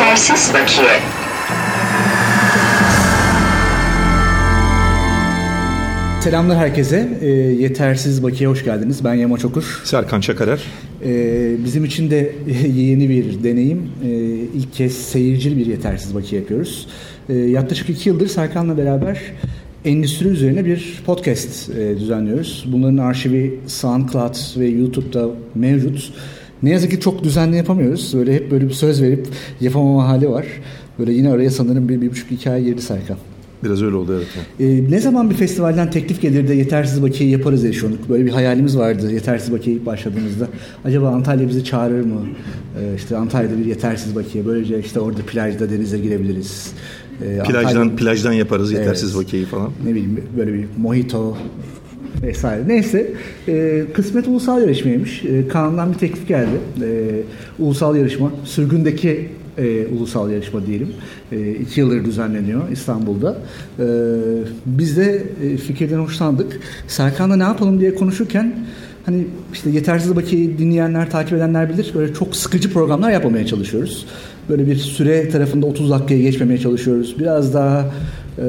Yetersiz bakiye. Selamlar herkese. E, Yetersiz Bakiye hoş geldiniz. Ben Yama Çokur. Serkan Çakarer. E, bizim için de yeni bir deneyim. E, ilk kez seyircili bir Yetersiz Bakiye yapıyoruz. E, yaklaşık iki yıldır Serkan'la beraber endüstri üzerine bir podcast e, düzenliyoruz. Bunların arşivi SoundCloud ve YouTube'da mevcut. Ne yazık ki çok düzenli yapamıyoruz. Böyle hep böyle bir söz verip yapamama hali var. Böyle yine araya sanırım bir, bir buçuk iki ay girdi Serkan. Biraz öyle oldu evet. Ee, ne zaman bir festivalden teklif gelir de yetersiz bakiye yaparız düşündük. Böyle bir hayalimiz vardı yetersiz bakiye ilk başladığımızda. Acaba Antalya bizi çağırır mı? Ee, işte Antalya'da bir yetersiz bakiye. Böylece işte orada plajda denize girebiliriz. Ee, plajdan Antalya... plajdan yaparız yetersiz evet, bakiyeyi falan. Ne bileyim böyle bir mojito vesaire. Neyse e, kısmet ulusal yarışmaymış. E, Kaan'dan bir teklif geldi. E, ulusal yarışma. Sürgündeki e, ulusal yarışma diyelim. E, iki yıldır düzenleniyor İstanbul'da. E, biz de e, fikirden hoşlandık. Serkan'la ne yapalım diye konuşurken hani işte yetersiz bakiyeyi dinleyenler, takip edenler bilir. Böyle çok sıkıcı programlar yapmamaya çalışıyoruz. Böyle bir süre tarafında 30 dakikaya geçmemeye çalışıyoruz. Biraz daha e,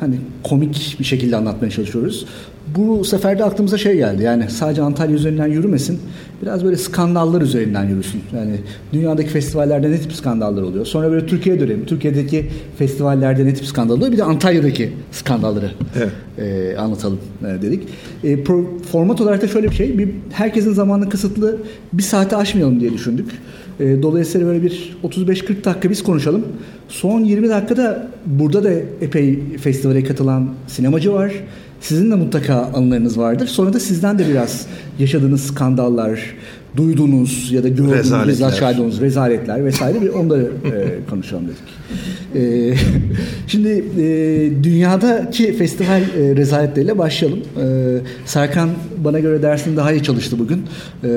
hani komik bir şekilde anlatmaya çalışıyoruz. Bu sefer de aklımıza şey geldi. Yani sadece Antalya üzerinden yürümesin. Biraz böyle skandallar üzerinden yürüsün. Yani dünyadaki festivallerde ne tip skandallar oluyor? Sonra böyle Türkiye'ye dönelim. Türkiye'deki festivallerde ne tip skandal oluyor? Bir de Antalya'daki skandalları evet. e, anlatalım e, dedik. E, pro, format olarak da şöyle bir şey. Bir, herkesin zamanı kısıtlı. Bir saate aşmayalım diye düşündük. E, dolayısıyla böyle bir 35-40 dakika biz konuşalım. Son 20 dakikada burada da epey festivale katılan sinemacı var. Sizin de mutlaka anılarınız vardır. Sonra da sizden de biraz yaşadığınız skandallar, duyduğunuz ya da gördüğünüz, rezaletler, şahit rezaletler vesaire bir onları e, konuşalım dedik. E, şimdi e, dünyadaki festival e, rezaletleriyle başlayalım. E, Serkan bana göre dersini daha iyi çalıştı bugün. E,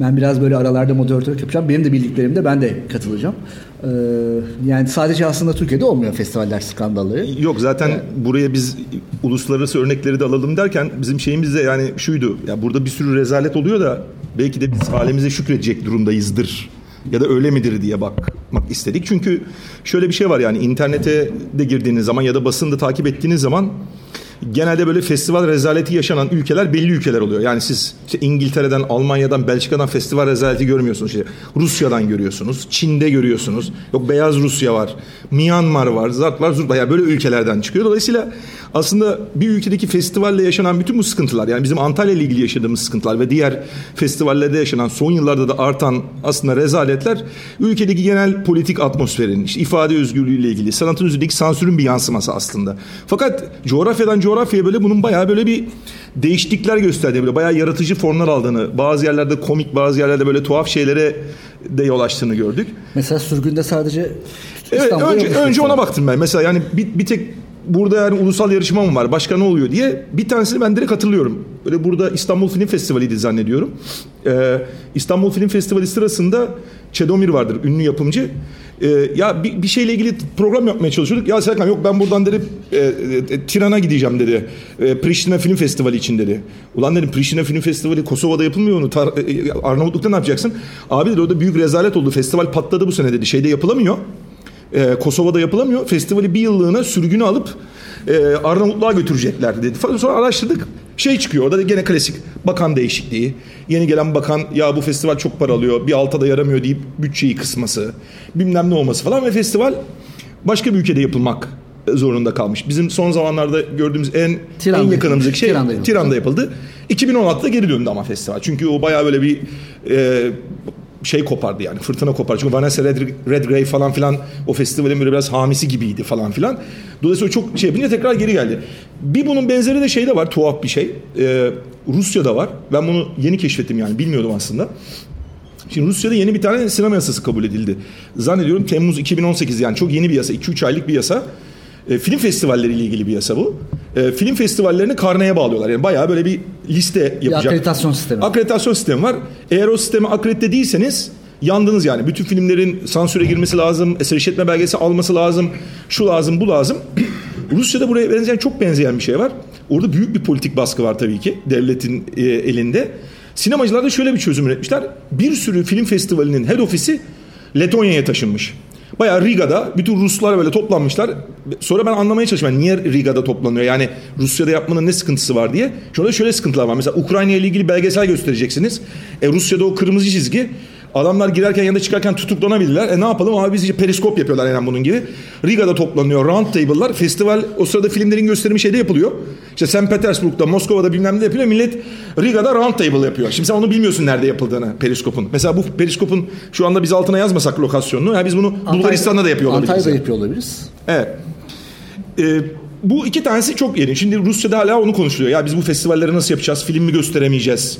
ben biraz böyle aralarda moderatörlük yapacağım. Benim de bildiklerimde ben de katılacağım. E, yani sadece aslında Türkiye'de olmuyor festivaller skandalları. Yok zaten evet. buraya biz uluslararası örnekleri de alalım derken bizim şeyimiz de yani şuydu. Ya burada bir sürü rezalet oluyor da belki de biz halimize şükredecek durumdayızdır ya da öyle midir diye bakmak istedik. Çünkü şöyle bir şey var yani internete de girdiğiniz zaman ya da basında takip ettiğiniz zaman genelde böyle festival rezaleti yaşanan ülkeler belli ülkeler oluyor. Yani siz işte İngiltere'den, Almanya'dan, Belçika'dan festival rezaleti görmüyorsunuz. İşte Rusya'dan görüyorsunuz, Çin'de görüyorsunuz. Yok Beyaz Rusya var, Myanmar var, Zart var, Zurt var. Yani böyle ülkelerden çıkıyor. Dolayısıyla aslında bir ülkedeki festivalle yaşanan bütün bu sıkıntılar yani bizim Antalya ile ilgili yaşadığımız sıkıntılar ve diğer festivallerde yaşanan son yıllarda da artan aslında rezaletler ülkedeki genel politik atmosferin, işte ifade özgürlüğü ile ilgili, sanatın üzerindeki sansürün bir yansıması aslında. Fakat coğrafyadan coğrafyaya böyle bunun bayağı böyle bir değişiklikler gösterdiğini, böyle bayağı yaratıcı formlar aldığını, bazı yerlerde komik, bazı yerlerde böyle tuhaf şeylere de yol açtığını gördük. Mesela sürgünde sadece Evet önce, önce ona baktım ben. Mesela yani bir, bir tek burada yani ulusal yarışma mı var başka ne oluyor diye bir tanesini ben direkt hatırlıyorum. Böyle burada İstanbul Film Festivali'ydi zannediyorum. Ee, İstanbul Film Festivali sırasında Çedomir vardır ünlü yapımcı. Ee, ya bir, bir şeyle ilgili program yapmaya çalışıyorduk. Ya Serkan yok ben buradan dedi e, e, Tiran'a gideceğim dedi. E, Priştine Film Festivali için dedi. Ulan dedim Priştine Film Festivali Kosova'da yapılmıyor onu. Tar, e, Arnavutluk'ta ne yapacaksın? Abi dedi orada büyük rezalet oldu. Festival patladı bu sene dedi. Şeyde yapılamıyor e, Kosova'da yapılamıyor. Festivali bir yıllığına sürgünü alıp e, Arnavutluğa götürecekler dedi. Sonra araştırdık. Şey çıkıyor orada da gene klasik bakan değişikliği. Yeni gelen bakan ya bu festival çok para alıyor bir alta da yaramıyor deyip bütçeyi kısması. Bilmem ne olması falan ve festival başka bir ülkede yapılmak zorunda kalmış. Bizim son zamanlarda gördüğümüz en Tiran'da en yakınımızdaki şey Tiran'da, Tiran'da yapıldı. 2016'da geri döndü ama festival. Çünkü o bayağı böyle bir e, şey kopardı yani fırtına kopardı. Çünkü Vanessa Red, Redgrave falan filan o festivalin böyle biraz hamisi gibiydi falan filan. Dolayısıyla çok şey yapınca tekrar geri geldi. Bir bunun benzeri de şey de var tuhaf bir şey. Ee, Rusya'da var. Ben bunu yeni keşfettim yani bilmiyordum aslında. Şimdi Rusya'da yeni bir tane sinema yasası kabul edildi. Zannediyorum Temmuz 2018 yani çok yeni bir yasa. 2-3 aylık bir yasa. E, film festivalleriyle ilgili bir yasa bu. E, film festivallerini karneye bağlıyorlar. Yani bayağı böyle bir liste yapacak. Bir akreditasyon sistemi. Akreditasyon sistemi var. Eğer o sisteme akredite değilseniz yandınız yani. Bütün filmlerin sansüre girmesi lazım, eser işletme belgesi alması lazım, şu lazım, bu lazım. Rusya'da buraya benzeyen çok benzeyen bir şey var. Orada büyük bir politik baskı var tabii ki devletin e, elinde. Sinemacılar da şöyle bir çözüm üretmişler. Bir sürü film festivalinin head ofisi Letonya'ya taşınmış. Bayağı Riga'da bütün Ruslar böyle toplanmışlar. Sonra ben anlamaya çalışıyorum. Niye Riga'da toplanıyor? Yani Rusya'da yapmanın ne sıkıntısı var diye. Şurada şöyle sıkıntılar var. Mesela Ukrayna ile ilgili belgesel göstereceksiniz. E Rusya'da o kırmızı çizgi Adamlar girerken ya da çıkarken tutuklanabilirler. E ne yapalım abi biz işte periskop yapıyorlar yani bunun gibi. Riga'da toplanıyor round table'lar. Festival o sırada filmlerin gösterimi şeyde yapılıyor. İşte St. Petersburg'da, Moskova'da bilmem ne yapılıyor. Millet Riga'da round table yapıyor. Şimdi sen onu bilmiyorsun nerede yapıldığını periskopun. Mesela bu periskopun şu anda biz altına yazmasak lokasyonunu. Yani biz bunu Antalya, Bulgaristan'da da yapıyor olabiliriz. Antalya'da yapıyor olabiliriz. Evet. Ee, bu iki tanesi çok yeni. Şimdi Rusya'da hala onu konuşuluyor. Ya biz bu festivalleri nasıl yapacağız? Film mi gösteremeyeceğiz?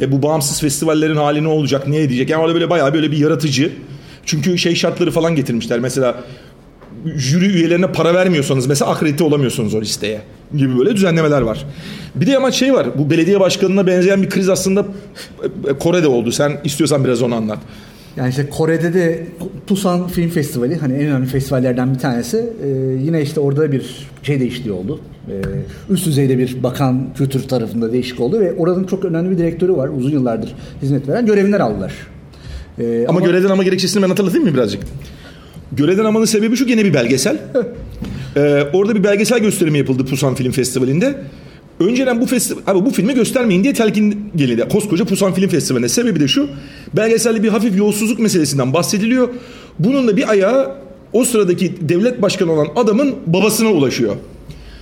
E, bu bağımsız festivallerin hali ne olacak? Ne edecek? Yani orada böyle bayağı böyle bir yaratıcı. Çünkü şey şartları falan getirmişler. Mesela jüri üyelerine para vermiyorsanız mesela akredite olamıyorsunuz o listeye gibi böyle düzenlemeler var. Bir de ama şey var bu belediye başkanına benzeyen bir kriz aslında Kore'de oldu. Sen istiyorsan biraz onu anlat. Yani işte Kore'de de Busan Film Festivali hani en önemli festivallerden bir tanesi. Ee, yine işte orada bir şey değişikliği oldu. Ee, üst düzeyde bir bakan kültür tarafında değişik oldu ve oranın çok önemli bir direktörü var. Uzun yıllardır hizmet veren görevinden aldılar. Ee, ama, ama görevden ama gerekçesini ben hatırlatayım mı birazcık? Görevden almanın sebebi şu gene bir belgesel. ee, orada bir belgesel gösterimi yapıldı Pusan Film Festivali'nde. Önceden bu festival, abi bu filmi göstermeyin diye telkin geldi. Koskoca Pusan Film Festivali'ne. Sebebi de şu. Belgeselde bir hafif yolsuzluk meselesinden bahsediliyor. Bunun da bir ayağı o sıradaki devlet başkanı olan adamın babasına ulaşıyor.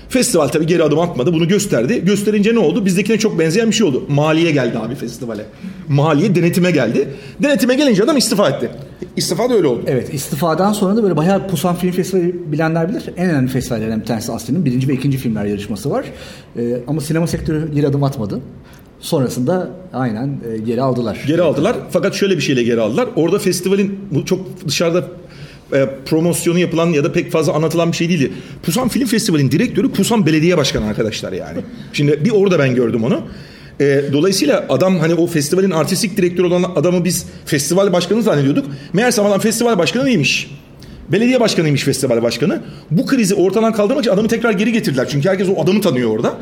Festival tabii geri adım atmadı. Bunu gösterdi. Gösterince ne oldu? Bizdekine çok benzeyen bir şey oldu. Maliye geldi abi festivale. Maliye denetime geldi. Denetime gelince adam istifa etti. İstifa da öyle oldu. Evet istifadan sonra da böyle bayağı Pusan Film Festivali bilenler bilir. En önemli festivallerden bir tanesi Aslı'nın. Birinci ve ikinci filmler yarışması var. Ee, ama sinema sektörü geri adım atmadı. Sonrasında aynen e, geri aldılar. Geri aldılar. Fakat şöyle bir şeyle geri aldılar. Orada festivalin bu çok dışarıda e, promosyonu yapılan ya da pek fazla anlatılan bir şey değildi. Pusan Film Festivali'nin direktörü Pusan Belediye Başkanı arkadaşlar yani. Şimdi bir orada ben gördüm onu. E, dolayısıyla adam hani o festivalin artistik direktörü olan adamı biz festival başkanı zannediyorduk. Meğerse adam festival başkanı değilmiş. Belediye başkanıymış festival başkanı. Bu krizi ortadan kaldırmak için adamı tekrar geri getirdiler. Çünkü herkes o adamı tanıyor orada.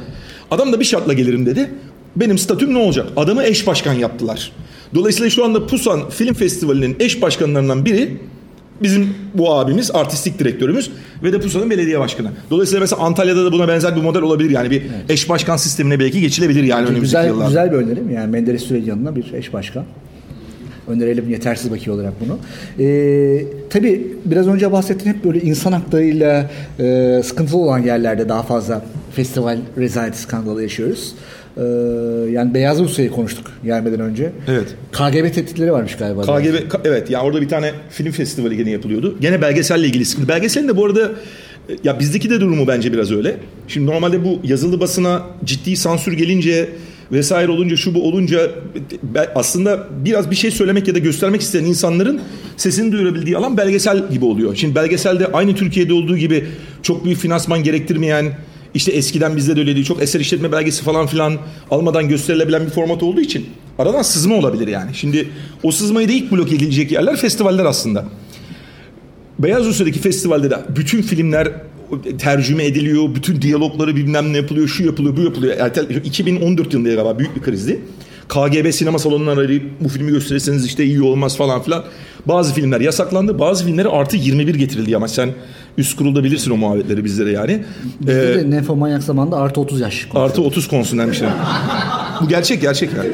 Adam da bir şartla gelirim dedi. Benim statüm ne olacak? Adamı eş başkan yaptılar. Dolayısıyla şu anda Pusan Film Festivali'nin eş başkanlarından biri bizim bu abimiz artistik direktörümüz ve de Pusa'nın belediye başkanı. Dolayısıyla mesela Antalya'da da buna benzer bir model olabilir yani bir evet. eş başkan sistemine belki geçilebilir yani önümüzdeki güzel, yıllarda. Güzel bir önerim yani Menderes Süreyya yanına bir eş başkan. Önerelim yetersiz vaki olarak bunu. Ee, tabii biraz önce bahsettiğim hep böyle insan haklarıyla e, sıkıntılı olan yerlerde daha fazla festival rezaleti skandalı yaşıyoruz. Ee, yani Beyaz Rusya'yı konuştuk gelmeden önce. Evet. KGB tehditleri varmış galiba. KGB ka- evet ya orada bir tane film festivali gene yapılıyordu. Gene belgeselle ilgili sıkıntı. Belgeselin de bu arada ya bizdeki de durumu bence biraz öyle. Şimdi normalde bu yazılı basına ciddi sansür gelince vesaire olunca şu bu olunca aslında biraz bir şey söylemek ya da göstermek isteyen insanların sesini duyurabildiği alan belgesel gibi oluyor. Şimdi belgeselde aynı Türkiye'de olduğu gibi çok büyük finansman gerektirmeyen işte eskiden bizde de öyleydi. Çok eser işletme belgesi falan filan almadan gösterilebilen bir format olduğu için aradan sızma olabilir yani. Şimdi o sızmayı da ilk blok edilecek yerler festivaller aslında. Beyaz Rusya'daki festivalde de bütün filmler tercüme ediliyor. Bütün diyalogları bilmem ne yapılıyor. Şu yapılıyor, bu yapılıyor. Yani 2014 yılında galiba büyük bir krizdi. KGB sinema salonundan arayıp bu filmi gösterirseniz işte iyi olmaz falan filan. Bazı filmler yasaklandı. Bazı filmlere artı 21 getirildi ama sen üst kurulda bilirsin o muhabbetleri bizde de yani. Bizde ee, de Nefomanyak zamanında artı 30 yaş. Konuşuyor. Artı 30 konusu demişler. bu gerçek gerçek yani.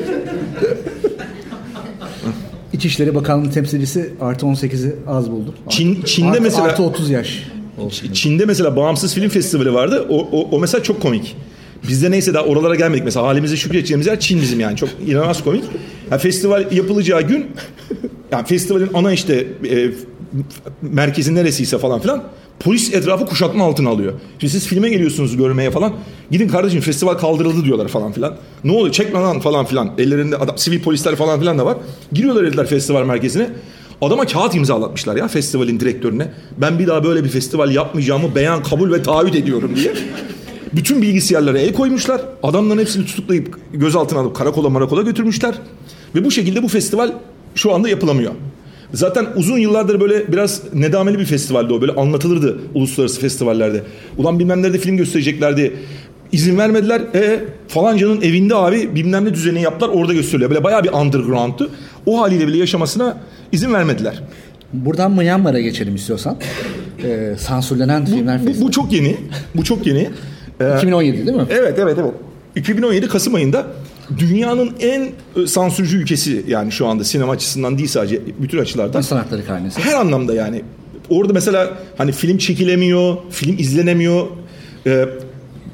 İçişleri Bakanlığı temsilcisi artı 18'i az buldu. Çin, Çin'de artı, mesela... Artı 30 yaş. Çin'de mesela bağımsız film festivali vardı. O, o, o mesela çok komik. Bizde neyse daha oralara gelmedik. Mesela halimize şükredeceğimiz yer Çin bizim yani. Çok inanılmaz komik. Yani festival yapılacağı gün yani festivalin ana işte e, merkezi neresiyse falan filan polis etrafı kuşatma altına alıyor. Şimdi siz filme geliyorsunuz görmeye falan. Gidin kardeşim festival kaldırıldı diyorlar falan filan. Ne oluyor çekme lan falan filan. Ellerinde adam, sivil polisler falan filan da var. Giriyorlar dediler festival merkezine. Adama kağıt imzalatmışlar ya festivalin direktörüne. Ben bir daha böyle bir festival yapmayacağımı beyan kabul ve taahhüt ediyorum diye. Bütün bilgisayarlara el koymuşlar. Adamların hepsini tutuklayıp gözaltına alıp karakola marakola götürmüşler. Ve bu şekilde bu festival şu anda yapılamıyor. Zaten uzun yıllardır böyle biraz nedameli bir festivaldi o. Böyle anlatılırdı uluslararası festivallerde. Ulan bilmem nerede film göstereceklerdi. İzin vermediler. E falancanın evinde abi bilmem ne düzeni yaptılar orada gösteriliyor. Böyle bayağı bir underground'tu. O haliyle bile yaşamasına izin vermediler. Buradan Myanmar'a geçelim istiyorsan. Ee, sansürlenen filmler bu, bu, bu çok yeni. Bu çok yeni. Ee, 2017 değil mi? Evet evet evet. 2017 Kasım ayında dünyanın en e, sansürcü ülkesi yani şu anda sinema açısından değil sadece bütün açılardan. İnsan hakları karnesi. Her anlamda yani. Orada mesela hani film çekilemiyor, film izlenemiyor. Ee,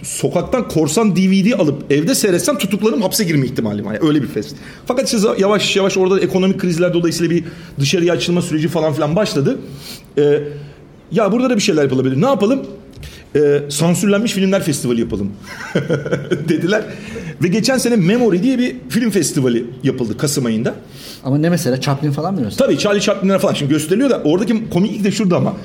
sokaktan korsan DVD alıp evde seyretsem tutuklanıp hapse girme ihtimalim var. Yani öyle bir fest. Fakat işte yavaş yavaş orada ekonomik krizler dolayısıyla bir dışarıya açılma süreci falan filan başladı. Ee, ya burada da bir şeyler yapılabilir. Ne yapalım? Ee, sansürlenmiş filmler festivali yapalım dediler. Ve geçen sene Memory diye bir film festivali yapıldı Kasım ayında. Ama ne mesela Chaplin falan mı gösteriyor? Tabii Charlie Chaplin'ler falan şimdi gösteriliyor da oradaki komiklik de şurada ama.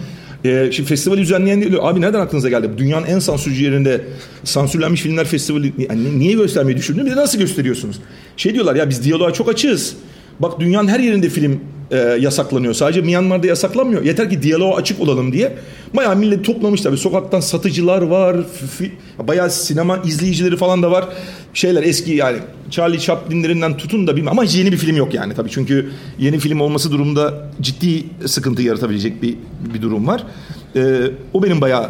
Ee, şimdi festivali düzenleyen diyor abi nereden aklınıza geldi? Dünyanın en sansürcü yerinde sansürlenmiş filmler festivali yani niye göstermeyi düşündün? Bir de nasıl gösteriyorsunuz? Şey diyorlar ya biz diyaloğa çok açığız. Bak dünyanın her yerinde film e, yasaklanıyor. Sadece Myanmar'da yasaklanmıyor. Yeter ki diyaloğa açık olalım diye. Bayağı millet toplamış tabii. Sokaktan satıcılar var. Bayağı sinema izleyicileri falan da var. Şeyler eski yani Charlie Chaplin'lerinden tutun da bilmem ama yeni bir film yok yani tabii. Çünkü yeni film olması durumda ciddi sıkıntı yaratabilecek bir bir durum var. E, o benim bayağı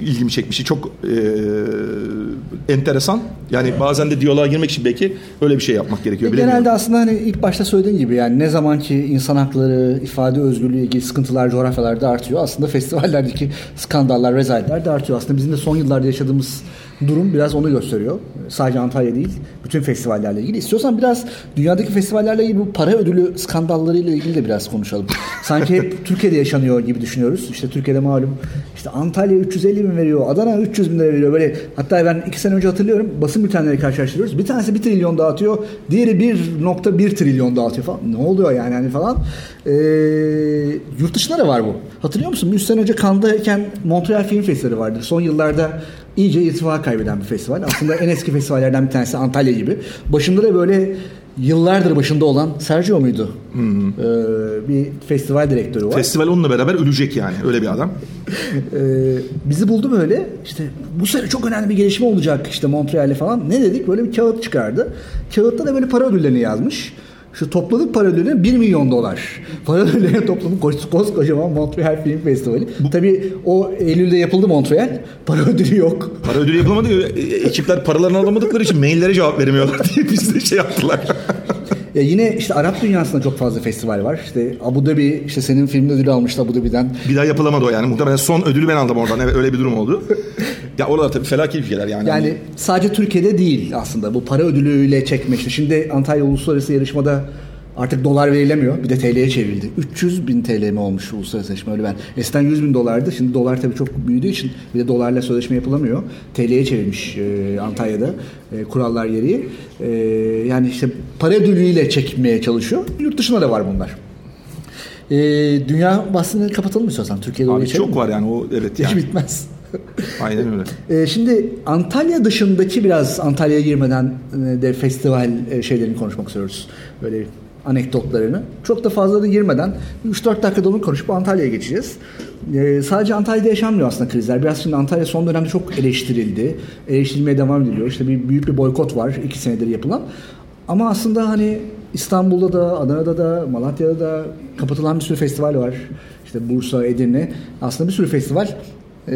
ilgimi çekmişti. Çok e, enteresan. Yani bazen de diyaloğa girmek için belki öyle bir şey yapmak gerekiyor. E, genelde aslında hani ilk başta söylediğin gibi yani ne zaman ki insan hakları, ifade özgürlüğü ilgili sıkıntılar coğrafyalarda artıyor. Aslında festivallerdeki skandallar, rezaleler de artıyor. Aslında bizim de son yıllarda yaşadığımız durum biraz onu gösteriyor. Sadece Antalya değil, bütün festivallerle ilgili. İstiyorsan biraz dünyadaki festivallerle ilgili bu para ödülü skandallarıyla ilgili de biraz konuşalım. Sanki hep Türkiye'de yaşanıyor gibi düşünüyoruz. İşte Türkiye'de malum işte Antalya 350 bin veriyor, Adana 300 bin lira veriyor. Böyle hatta ben iki sene önce hatırlıyorum basın bültenleri karşılaştırıyoruz. Bir tanesi 1 trilyon dağıtıyor, diğeri 1.1 trilyon dağıtıyor falan. Ne oluyor yani hani falan. Ee, yurt dışında da var bu. Hatırlıyor musun? 3 sene önce Cannes'dayken Montreal Film Festivali vardı. Son yıllarda iyice irtifa kaybeden bir festival. Aslında en eski festivallerden bir tanesi Antalya gibi. Başında da böyle yıllardır başında olan Sergio muydu? Hı hı. Ee, bir festival direktörü var. Festival onunla beraber ölecek yani öyle bir adam. ee, bizi buldu böyle işte bu sene çok önemli bir gelişme olacak işte Montreal'e falan. Ne dedik? Böyle bir kağıt çıkardı. Kağıtta da böyle para ödüllerini yazmış. Şu topladık para ödülü 1 milyon dolar. Para ödülleri topladık koskocaman Montreal Film Festivali. Bu... Tabii o Eylül'de yapıldı Montreal. Para ödülü yok. Para ödülü yapılmadı. E, ekipler paralarını alamadıkları için maillere cevap veremiyorlar diye biz de şey yaptılar. Ya yine işte Arap dünyasında çok fazla festival var. İşte Abu Dhabi işte senin filmin ödülü almıştı Abu Dhabi'den. Bir daha yapılamadı o yani. Muhtemelen son ödülü ben aldım oradan. Evet öyle bir durum oldu. ya oralar tabii felaket ülkeler yani. Yani hani... sadece Türkiye'de değil aslında bu para ödülüyle çekme işte. Şimdi Antalya Uluslararası Yarışmada Artık dolar verilemiyor. Bir de TL'ye çevrildi. 300 bin TL mi olmuş uluslararası sözleşme öyle ben. Eskiden 100 bin dolardı. Şimdi dolar tabii çok büyüdüğü için bir de dolarla sözleşme yapılamıyor. TL'ye çevirmiş e, Antalya'da e, kurallar gereği. E, yani işte para ödülüyle çekmeye çalışıyor. Yurt dışında da var bunlar. E, dünya bahsini kapatalım mı istiyorsan? Türkiye'de Abi çok mi? var yani o evet yani. Hiç bitmez. Aynen öyle. E, şimdi Antalya dışındaki biraz Antalya'ya girmeden e, de festival e, şeylerini konuşmak istiyoruz. Böyle anekdotlarını. Çok da fazla da girmeden 3-4 dakikada onu konuşup Antalya'ya geçeceğiz. Ee, sadece Antalya'da yaşanmıyor aslında krizler. Biraz şimdi Antalya son dönemde çok eleştirildi. Eleştirilmeye devam ediliyor. İşte bir büyük bir boykot var iki senedir yapılan. Ama aslında hani İstanbul'da da, Adana'da da, Malatya'da da kapatılan bir sürü festival var. İşte Bursa, Edirne. Aslında bir sürü festival e,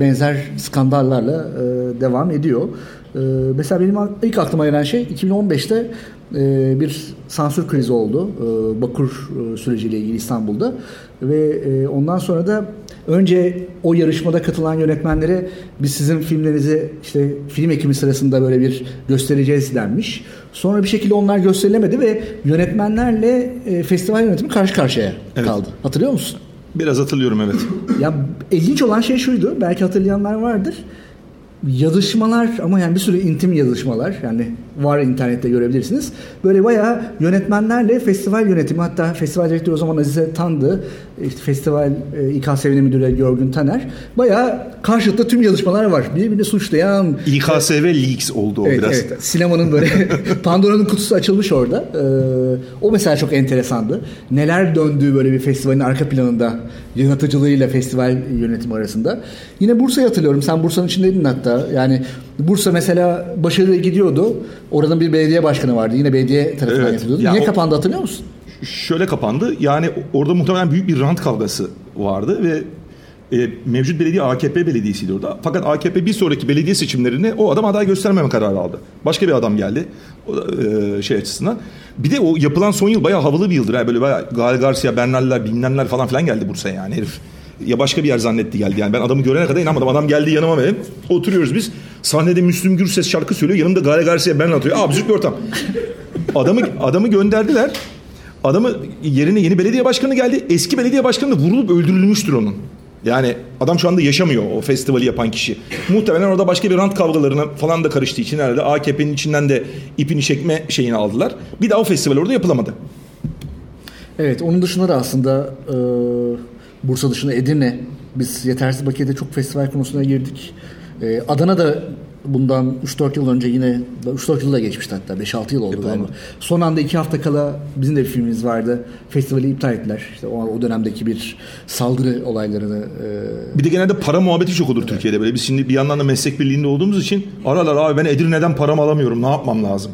benzer skandallarla e, devam ediyor. E, mesela benim ilk aklıma gelen şey 2015'te e, bir sansür krizi oldu. E, Bakur e, süreciyle ilgili İstanbul'da ve e, ondan sonra da önce o yarışmada katılan yönetmenlere biz sizin filmlerinizi işte film ekimi sırasında böyle bir göstereceğiz denmiş. Sonra bir şekilde onlar gösterilemedi ve yönetmenlerle e, festival yönetimi karşı karşıya evet. kaldı. Hatırlıyor musun? Biraz hatırlıyorum evet. ya ilginç olan şey şuydu. Belki hatırlayanlar vardır yazışmalar ama yani bir sürü intim yazışmalar yani var internette görebilirsiniz. Böyle bayağı yönetmenlerle festival yönetimi hatta festival direktörü o zaman Azize Tan'dı. İşte festival e, İKSV'nin müdürü Görgün Taner. Bayağı karşılıklı tüm yazışmalar var. Birbirini suçlayan. İKSV Leaks oldu o evet, biraz. Evet, sinemanın böyle Pandora'nın kutusu açılmış orada. Ee, o mesela çok enteresandı. Neler döndüğü böyle bir festivalin arka planında yaratıcılığıyla festival yönetimi arasında. Yine Bursa'yı hatırlıyorum. Sen Bursa'nın içindeydin hatta. Yani Bursa mesela başarılı gidiyordu. Oradan bir belediye başkanı vardı. Yine belediye tarafından evet, yapılıyordu. Ya Niye o, kapandı hatırlıyor musun? şöyle kapandı. Yani orada muhtemelen büyük bir rant kavgası vardı ve e, mevcut belediye AKP belediyesiydi orada. Fakat AKP bir sonraki belediye seçimlerine o adam aday göstermeme kararı aldı. Başka bir adam geldi. O e, şey açısından. Bir de o yapılan son yıl bayağı havalı bir yıldır. Yani böyle bayağı Gal Garcia, Bernal'ler, bilmemler falan filan geldi Bursa'ya yani herif. Ya başka bir yer zannetti geldi yani. Ben adamı görene kadar inanmadım. Adam geldi yanıma benim. Oturuyoruz biz. Sahnede Müslüm Gürses şarkı söylüyor. Yanımda Gale Garcia Bernal atıyor. Absürt bir ortam. Adamı adamı gönderdiler. Adamı yerine yeni belediye başkanı geldi. Eski belediye başkanı da vurulup öldürülmüştür onun. Yani adam şu anda yaşamıyor o festivali yapan kişi. Muhtemelen orada başka bir rant kavgalarına falan da karıştığı için herhalde AKP'nin içinden de ipini çekme şeyini aldılar. Bir daha o festival orada yapılamadı. Evet onun dışında da aslında e, Bursa dışında Edirne biz yetersiz bakiyede çok festival konusuna girdik. E, Adana'da bundan 3-4 yıl önce yine 3-4 yıl da geçmişti hatta 5-6 yıl oldu Yapalım. galiba. Son anda 2 hafta kala bizim de bir filmimiz vardı. Festivali iptal ettiler. İşte o, o dönemdeki bir saldırı olaylarını e, Bir de genelde para muhabbeti çok olur Türkiye'de böyle. Biz şimdi bir yandan da meslek birliğinde olduğumuz için aralar abi ben Edirne'den paramı alamıyorum ne yapmam lazım.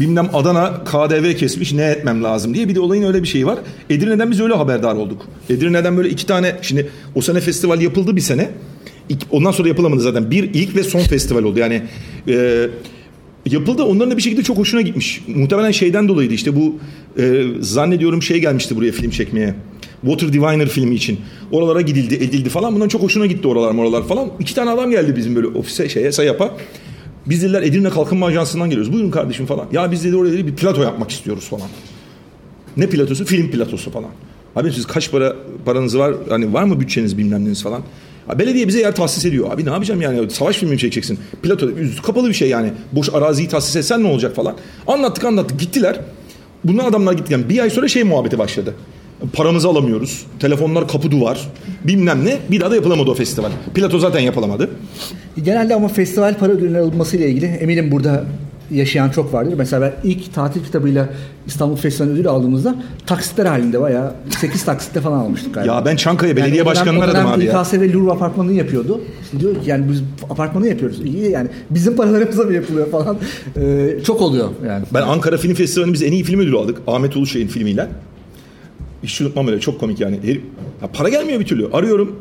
Bilmem Adana KDV kesmiş ne etmem lazım diye bir de olayın öyle bir şeyi var. Edirne'den biz öyle haberdar olduk. Edirne'den böyle iki tane şimdi o sene festival yapıldı bir sene. Ondan sonra yapılamadı zaten. Bir ilk ve son festival oldu. Yani e, yapıldı. Onların da bir şekilde çok hoşuna gitmiş. Muhtemelen şeyden dolayıydı işte bu e, zannediyorum şey gelmişti buraya film çekmeye. Water Diviner filmi için. Oralara gidildi, edildi falan. Bundan çok hoşuna gitti oralar moralar falan. İki tane adam geldi bizim böyle ofise şeye sayapa. Biz dediler Edirne Kalkınma Ajansı'ndan geliyoruz. Buyurun kardeşim falan. Ya biz dedi oraya dedi, bir plato yapmak istiyoruz falan. Ne platosu? Film platosu falan. Abi siz kaç para paranız var? Hani var mı bütçeniz bilmem neniz falan. Ya belediye bize yer tahsis ediyor. Abi ne yapacağım yani? Savaş filmi mi çekeceksin? Plato kapalı bir şey yani. Boş araziyi tahsis etsen ne olacak falan. Anlattık anlattık gittiler. Bunlar adamlar gitti. Yani bir ay sonra şey muhabbeti başladı. Paramızı alamıyoruz. Telefonlar kapı duvar. Bilmem ne. Bir daha da yapılamadı o festival. Plato zaten yapılamadı. Genelde ama festival para ödülleri alınması ile ilgili eminim burada yaşayan çok vardır. Mesela ben ilk tatil kitabıyla İstanbul Festivali ödülü aldığımızda taksitler halinde bayağı 8 taksitte falan almıştık galiba. Ya ben Çankaya belediye dönem- başkanını aradım abi ya. İKS ve Louvre apartmanını yapıyordu. İşte diyor ki yani biz apartmanı yapıyoruz. İyi yani bizim paralarımıza mı yapılıyor falan. Ee, çok oluyor yani. Ben Ankara Film Festivali'nde biz en iyi film ödülü aldık. Ahmet Uluşay'ın filmiyle. Hiç unutmam öyle çok komik yani. Herif- ya para gelmiyor bir türlü. Arıyorum.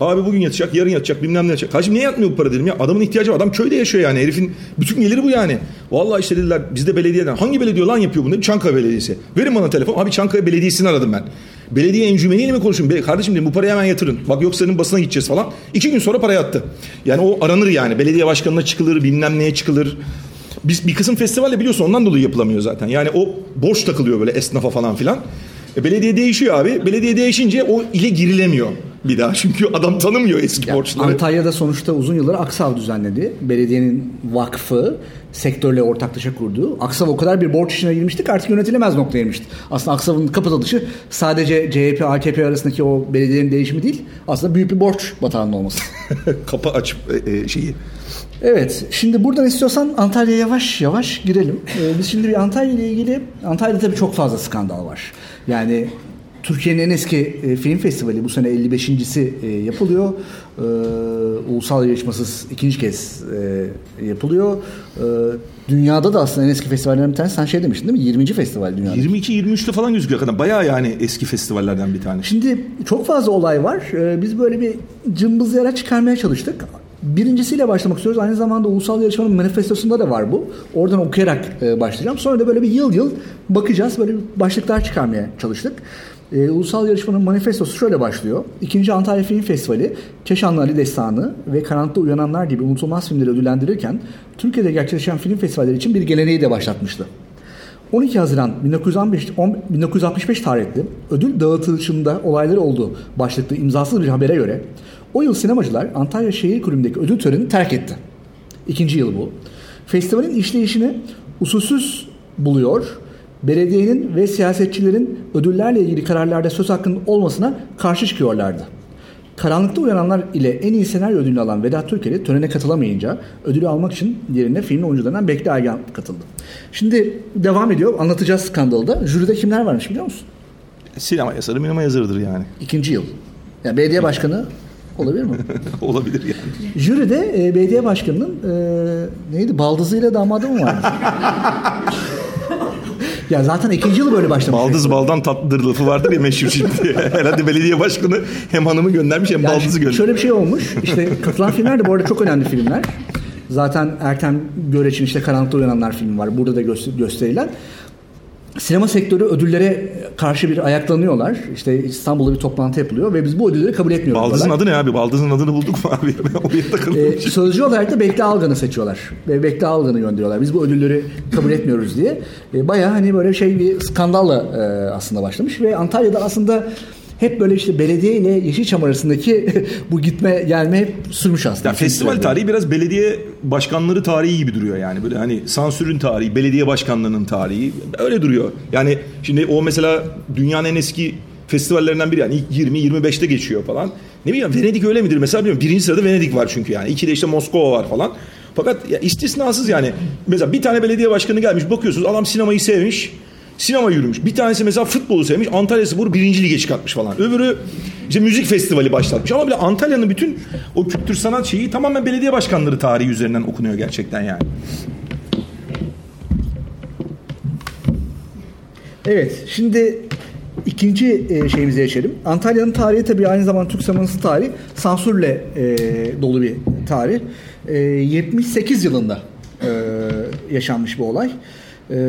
Abi bugün yatacak, yarın yatacak, bilmem ne yatacak. Kardeşim niye yatmıyor bu para dedim ya. Adamın ihtiyacı var. Adam köyde yaşıyor yani. Herifin bütün geliri bu yani. Vallahi işte dediler bizde belediyeden. Hangi belediye lan yapıyor bunu? Çankaya Belediyesi. Verin bana telefon. Abi Çankaya Belediyesi'ni aradım ben. Belediye encümeniyle mi konuşayım? Be- Kardeşim dedim bu parayı hemen yatırın. Bak yoksa senin basına gideceğiz falan. İki gün sonra para yattı. Yani o aranır yani. Belediye başkanına çıkılır, bilmem neye çıkılır. Biz bir kısım festivalle biliyorsun ondan dolayı yapılamıyor zaten. Yani o borç takılıyor böyle esnafa falan filan. E, belediye değişiyor abi. Belediye değişince o ile girilemiyor bir daha. Çünkü adam tanımıyor eski Ya, borçları. Antalya'da sonuçta uzun yıllar Aksav düzenledi. Belediyenin vakfı sektörle ortaklaşa kurduğu. Aksav o kadar bir borç içine girmişti ki artık yönetilemez noktaya girmişti. Aslında Aksav'ın kapatılışı sadece CHP, AKP arasındaki o belediyenin değişimi değil. Aslında büyük bir borç batağının olması. Kapı açıp e, e, şeyi. Evet, şimdi buradan istiyorsan Antalya'ya yavaş yavaş girelim. Ee, biz şimdi bir Antalya ile ilgili, Antalya'da tabii çok fazla skandal var. Yani Türkiye'nin en eski e, film festivali bu sene 55.si e, yapılıyor. Ee, ulusal yarışmasız ikinci kez e, yapılıyor. Ee, dünyada da aslında en eski festivallerden bir tanesi. Sen şey demiştin değil mi? 20. festival dünyada. 22-23'te falan gözüküyor kadar. Bayağı yani eski festivallerden bir tane. Şimdi çok fazla olay var. Ee, Biz böyle bir cımbızlara çıkarmaya çalıştık. Birincisiyle başlamak istiyoruz. Aynı zamanda ulusal yarışmanın manifestosunda da var bu. Oradan okuyarak e, başlayacağım. Sonra da böyle bir yıl yıl bakacağız. Böyle başlıklar çıkarmaya çalıştık. Ee, ulusal yarışmanın manifestosu şöyle başlıyor. İkinci Antalya Film Festivali, Keşanlı Ali Destanı ve Karanlıkta Uyananlar gibi unutulmaz filmleri ödüllendirirken Türkiye'de gerçekleşen film festivalleri için bir geleneği de başlatmıştı. 12 Haziran 1965, 10 1965 tarihli ödül dağıtılışında olayları oldu başlıklı imzasız bir habere göre o yıl sinemacılar Antalya Şehir Kulübü'ndeki ödül törenini terk etti. İkinci yıl bu. Festivalin işleyişini usulsüz buluyor, belediyenin ve siyasetçilerin ödüllerle ilgili kararlarda söz hakkının olmasına karşı çıkıyorlardı. Karanlıkta Uyananlar ile en iyi senaryo ödülünü alan Vedat Türkeli törene katılamayınca ödülü almak için yerine filmin oyuncularından Bekli Aygan katıldı. Şimdi devam ediyor. Anlatacağız skandalda. Jüride kimler varmış biliyor musun? Sinema yazarı, minema yazarıdır yani. İkinci yıl. Ya belediye başkanı olabilir mi? Olabilir yani. Jüride e, belediye başkanının e, neydi baldızıyla damadı mı vardı? Ya zaten ikinci yılı böyle başlamış. Baldız baldan tatlıdır lafı vardır ya meşhur şimdi. Herhalde belediye başkanı hem hanımı göndermiş hem Yani baldızı göndermiş. Şöyle bir şey olmuş. İşte katılan filmler de bu arada çok önemli filmler. Zaten Erken Göreç'in işte Karanlıkta Uyananlar filmi var. Burada da göster- gösterilen. Sinema sektörü ödüllere karşı bir ayaklanıyorlar. İşte İstanbul'da bir toplantı yapılıyor ve biz bu ödülleri kabul etmiyoruz. Baldızın diyorlar. adı ne abi? Baldızın adını bulduk mu abi? Ee, sözcü olarak da Bekle Algan'ı seçiyorlar. Ve Bekle Algan'ı gönderiyorlar. Biz bu ödülleri kabul etmiyoruz diye. Ee, bayağı hani böyle şey bir skandalla e, aslında başlamış. Ve Antalya'da aslında hep böyle işte belediye ile Yeşilçam arasındaki bu gitme gelme hep sürmüş aslında. Ya festival tarihi biraz belediye başkanları tarihi gibi duruyor yani. Böyle hani sansürün tarihi, belediye başkanlığının tarihi öyle duruyor. Yani şimdi o mesela dünyanın en eski festivallerinden biri yani ilk 20-25'te geçiyor falan. Ne bileyim Venedik öyle midir mesela bilmiyorum. Birinci sırada Venedik var çünkü yani. İki de işte Moskova var falan. Fakat ya istisnasız yani. Mesela bir tane belediye başkanı gelmiş bakıyorsunuz adam sinemayı sevmiş. Sinema yürümüş. Bir tanesi mesela futbolu sevmiş. Antalya Spor'u birinci lige çıkartmış falan. Öbürü işte müzik festivali başlatmış. Ama bile Antalya'nın bütün o kültür sanat şeyi tamamen belediye başkanları tarihi üzerinden okunuyor gerçekten yani. Evet şimdi ikinci e, şeyimize geçelim. Antalya'nın tarihi tabii aynı zamanda Türk sineması tarihi sansürle e, dolu bir tarih. E, 78 yılında e, yaşanmış bu olay.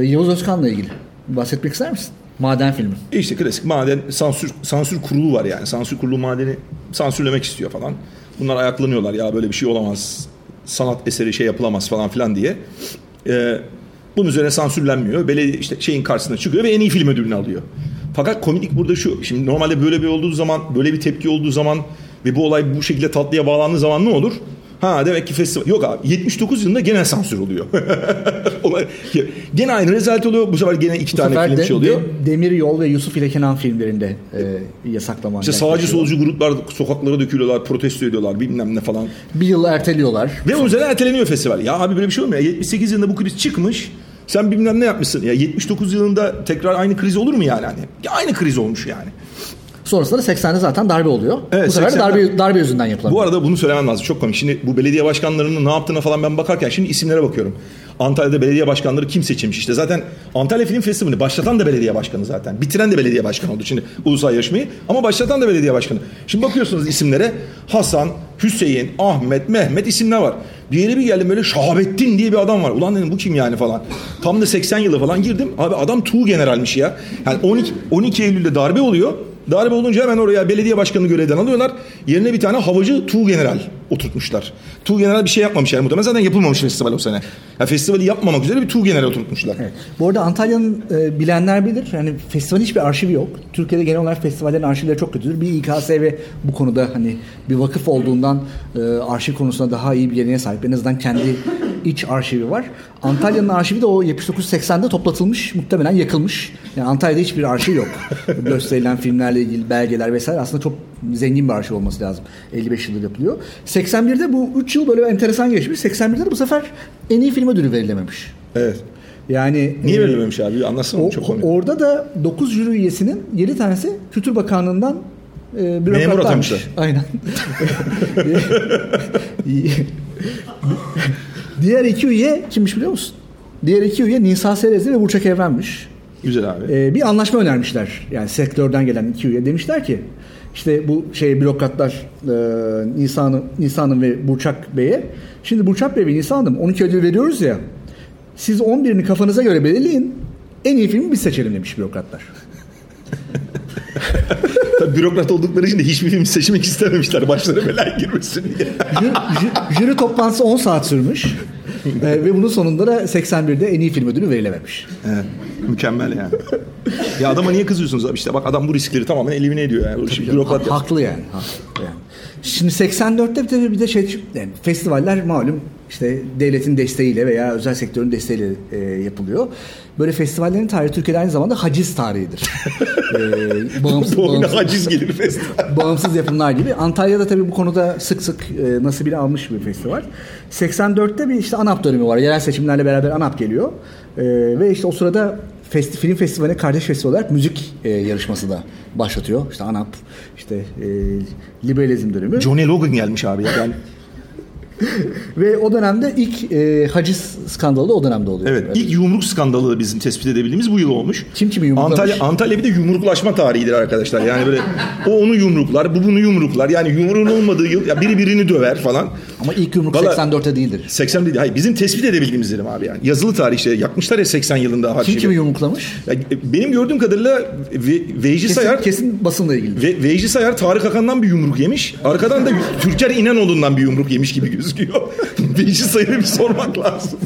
Yavuz Özkan'la ilgili bahsetmek ister misin? Maden filmi. İşte klasik maden sansür sansür kurulu var yani. Sansür kurulu madeni sansürlemek istiyor falan. Bunlar ayaklanıyorlar ya böyle bir şey olamaz. Sanat eseri şey yapılamaz falan filan diye. Ee, bunun üzerine sansürlenmiyor. Belediye işte şeyin karşısına çıkıyor ve en iyi film ödülünü alıyor. Fakat komiklik burada şu. Şimdi normalde böyle bir olduğu zaman, böyle bir tepki olduğu zaman ve bu olay bu şekilde tatlıya bağlandığı zaman ne olur? Ha demek ki festival... Yok abi 79 yılında gene sansür oluyor. Gene aynı rezalet oluyor. Bu sefer gene iki Bu tane film de, şey oluyor. de- Demir Yol ve Yusuf ile Kenan filmlerinde e, yasaklama. İşte sağcı solcu gruplar sokaklara dökülüyorlar, protesto ediyorlar bilmem ne falan. Bir yıl erteliyorlar. Ve onun üzerine erteleniyor festival. Ya abi böyle bir şey olmuyor. 78 yılında bu kriz çıkmış. Sen bilmem ne yapmışsın. Ya 79 yılında tekrar aynı kriz olur mu yani? Hani? Ya aynı kriz olmuş yani. Sonrasında da 80'de zaten darbe oluyor. Evet, bu sefer de 80'de darbe, darbe yüzünden yapılan. Bu arada bunu söylemem lazım. Çok komik. Şimdi bu belediye başkanlarının ne yaptığına falan ben bakarken şimdi isimlere bakıyorum. Antalya'da belediye başkanları kim seçilmiş işte. Zaten Antalya Film Festivali başlatan da belediye başkanı zaten. Bitiren de belediye başkanı oldu şimdi ulusal yarışmayı. Ama başlatan da belediye başkanı. Şimdi bakıyorsunuz isimlere Hasan, Hüseyin, Ahmet, Mehmet isimler var. Yere bir geldim böyle Şahabettin diye bir adam var. Ulan dedim bu kim yani falan. Tam da 80 yılı falan girdim. Abi adam Tuğ generalmiş ya. Yani 12, 12 Eylül'de darbe oluyor. Darbe olunca hemen oraya belediye başkanı görevden alıyorlar. Yerine bir tane havacı Tuğ General oturtmuşlar. Tuğ General bir şey yapmamış yani muhtemelen zaten yapılmamış festival o sene. Ya festivali yapmamak üzere bir Tuğ General oturtmuşlar. Evet. Bu arada Antalya'nın e, bilenler bilir. Yani festivalin hiçbir arşivi yok. Türkiye'de genel olarak festivallerin arşivleri çok kötüdür. Bir İKSV bu konuda hani bir vakıf olduğundan e, arşiv konusunda daha iyi bir geleneğe sahip. En azından kendi iç arşivi var. Antalya'nın arşivi de o 79-80'de toplatılmış, muhtemelen yakılmış. Yani Antalya'da hiçbir arşiv yok. Gösterilen filmlerle ilgili belgeler vesaire aslında çok zengin bir arşiv olması lazım. 55 yıldır yapılıyor. 81'de bu 3 yıl böyle enteresan geçmiş. 81'de de bu sefer en iyi film ödülü verilememiş. Evet. Yani Niye e, verilmemiş abi? Anlatsana o- çok komik. Orada da 9 jüri üyesinin 7 tanesi Kültür Bakanlığı'ndan e, bürokratlarmış. atamışlar. Aynen. Diğer iki üye kimmiş biliyor musun? Diğer iki üye Nisa Serezli ve Burçak Evren'miş. Güzel abi. E, bir anlaşma önermişler. Yani sektörden gelen iki üye demişler ki işte bu şey bürokratlar e, Nisa'nın Nisa'nın ve Burçak Bey'e şimdi Burçak Bey ve Nisa Hanım 12 ödül veriyoruz ya siz 11'ini kafanıza göre belirleyin en iyi filmi biz seçelim demiş bürokratlar. Bürokrat oldukları için de hiçbir film seçmek istememişler. Başları belaya girmesin diye. Jüri, jü- jüri toplantısı 10 saat sürmüş. E, ve bunun sonunda da 81'de en iyi film ödülü verilememiş. Evet. Mükemmel yani. ya adama niye kızıyorsunuz abi? İşte bak adam bu riskleri tamamen elimine ediyor yani. Şimdi bürokrat Ha- haklı yani. Haklı yani. Şimdi 84'te bir de bir de şey yani festivaller malum işte devletin desteğiyle veya özel sektörün desteğiyle e, yapılıyor. Böyle festivallerin tarihi Türkiye'de aynı zamanda haciz tarihidir. e, bağımsız, bağımsız, haciz gelir festival. bağımsız yapımlar gibi. Antalya'da tabii bu konuda sık sık e, nasibini almış bir festival. 84'te bir işte ANAP dönemi var. Yerel seçimlerle beraber ANAP geliyor. E, ve işte o sırada festi, film festivaline kardeş festival olarak müzik e, yarışması da başlatıyor. İşte ANAP, işte e, liberalizm dönemi. Johnny Logan gelmiş abi ya. Ve o dönemde ilk e, haciz skandalı da o dönemde oluyor. Evet, Yani. ilk yumruk skandalı bizim tespit edebildiğimiz bu yıl olmuş. Kim kimi yumruklamış? Antalya, Antalya bir de yumruklaşma tarihidir arkadaşlar. Yani böyle o onu yumruklar, bu bunu yumruklar. Yani yumruğun olmadığı yıl ya biri birini döver falan. Ama ilk yumruk Vallahi- 84'te değildir. 80 değil. Hayır bizim tespit edebildiğimiz dedim abi yani. Yazılı tarih işte yakmışlar ya 80 yılında. Kim kimi yumruklamış? Ya, benim gördüğüm kadarıyla Ve- Veyci Kesin, Sayar kesin basınla ilgili. ve Veyci Sayar Tarık Akan'dan bir yumruk yemiş. Arkadan da Türker İnanoğlu'ndan bir yumruk yemiş gibi gözüküyor. Veyci Sayar'a bir sormak lazım.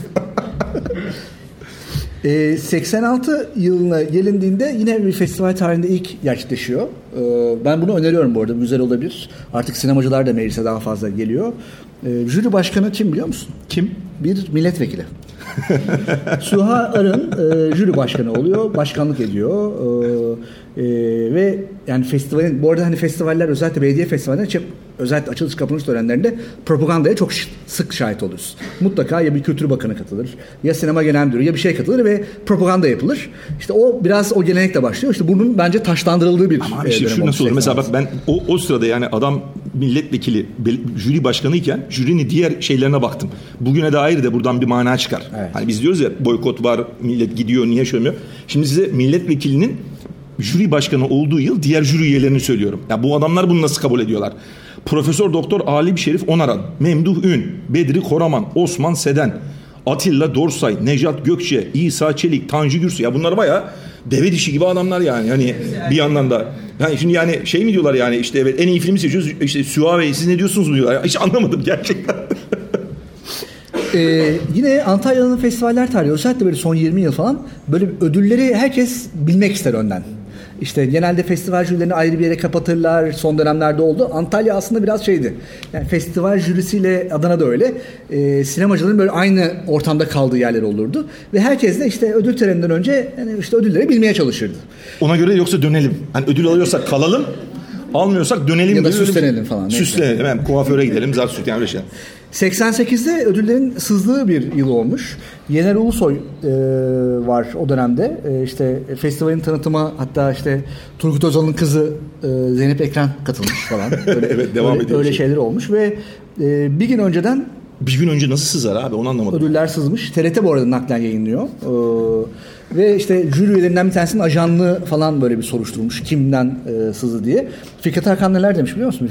Ee, 86 yılına gelindiğinde yine bir festival tarihinde ilk gerçekleşiyor. Ee, ben bunu öneriyorum bu arada. Güzel olabilir. Artık sinemacılar da meclise daha fazla geliyor. Ee, jüri başkanı kim biliyor musun? Kim? Bir milletvekili. Suha Arın e, jüri başkanı oluyor, başkanlık ediyor Ee, ve yani festivalin bu arada hani festivaller özellikle belediye festivallerinde çok özellikle açılış kapanış törenlerinde propagandaya çok sık şahit oluruz. Mutlaka ya bir kültür bakanı katılır, ya sinema genel müdürü ya bir şey katılır ve propaganda yapılır. İşte o biraz o gelenekle başlıyor. İşte bunun bence taşlandırıldığı bir Ama abi e, işte şu nasıl olur? Mesela bak 86. ben o, o sırada yani adam milletvekili, jüri başkanıyken jürinin diğer şeylerine baktım. Bugüne dair de buradan bir mana çıkar. Evet. Hani biz diyoruz ya boykot var, millet gidiyor, niye şöyle? Şimdi size milletvekilinin jüri başkanı olduğu yıl diğer jüri üyelerini söylüyorum. Ya bu adamlar bunu nasıl kabul ediyorlar? Profesör Doktor Ali Şerif Onaran, Memduh Ün, Bedri Koraman, Osman Seden, Atilla Dorsay, Nejat Gökçe, İsa Çelik, Tanju Gürsu. Ya bunlar bayağı deve dişi gibi adamlar yani. Hani bir yandan da. Yani şimdi yani şey mi diyorlar yani işte evet en iyi filmi seçiyoruz. İşte Bey siz ne diyorsunuz mu diyorlar. Hiç anlamadım gerçekten. Ee, yine Antalya'nın festivaller tarihi özellikle böyle son 20 yıl falan böyle ödülleri herkes bilmek ister önden. İşte genelde festival jürilerini ayrı bir yere kapatırlar. Son dönemlerde oldu. Antalya aslında biraz şeydi. Yani festival jürisiyle Adana da öyle. Ee, sinemacıların böyle aynı ortamda kaldığı yerler olurdu. Ve herkes de işte ödül töreninden önce yani işte ödülleri bilmeye çalışırdı. Ona göre yoksa dönelim. Hani ödül alıyorsak kalalım. Almıyorsak dönelim. Ya da süslenelim falan, neyse. Süslenelim. Hem kuaföre gidelim. Zar süt yani öyle şey. 88'de ödüllerin sızdığı bir yıl olmuş. Yener Ulusoy e, var o dönemde. E, işte festivalin tanıtıma hatta işte Turgut Özal'ın kızı e, Zeynep Ekran katılmış falan. Öyle, Evet, devam öyle, ediyor Öyle şey. şeyler olmuş ve e, bir gün önceden Bir gün önce nasıl sızar abi onu anlamadım. ödüller sızmış. TRT bu arada naklen yayınlıyor. E, ve işte jüri üyelerinden bir tanesinin ajanlığı falan böyle bir soruşturmuş. Kimden e, sızdı diye. Fikret Hakan neler demiş biliyor musun?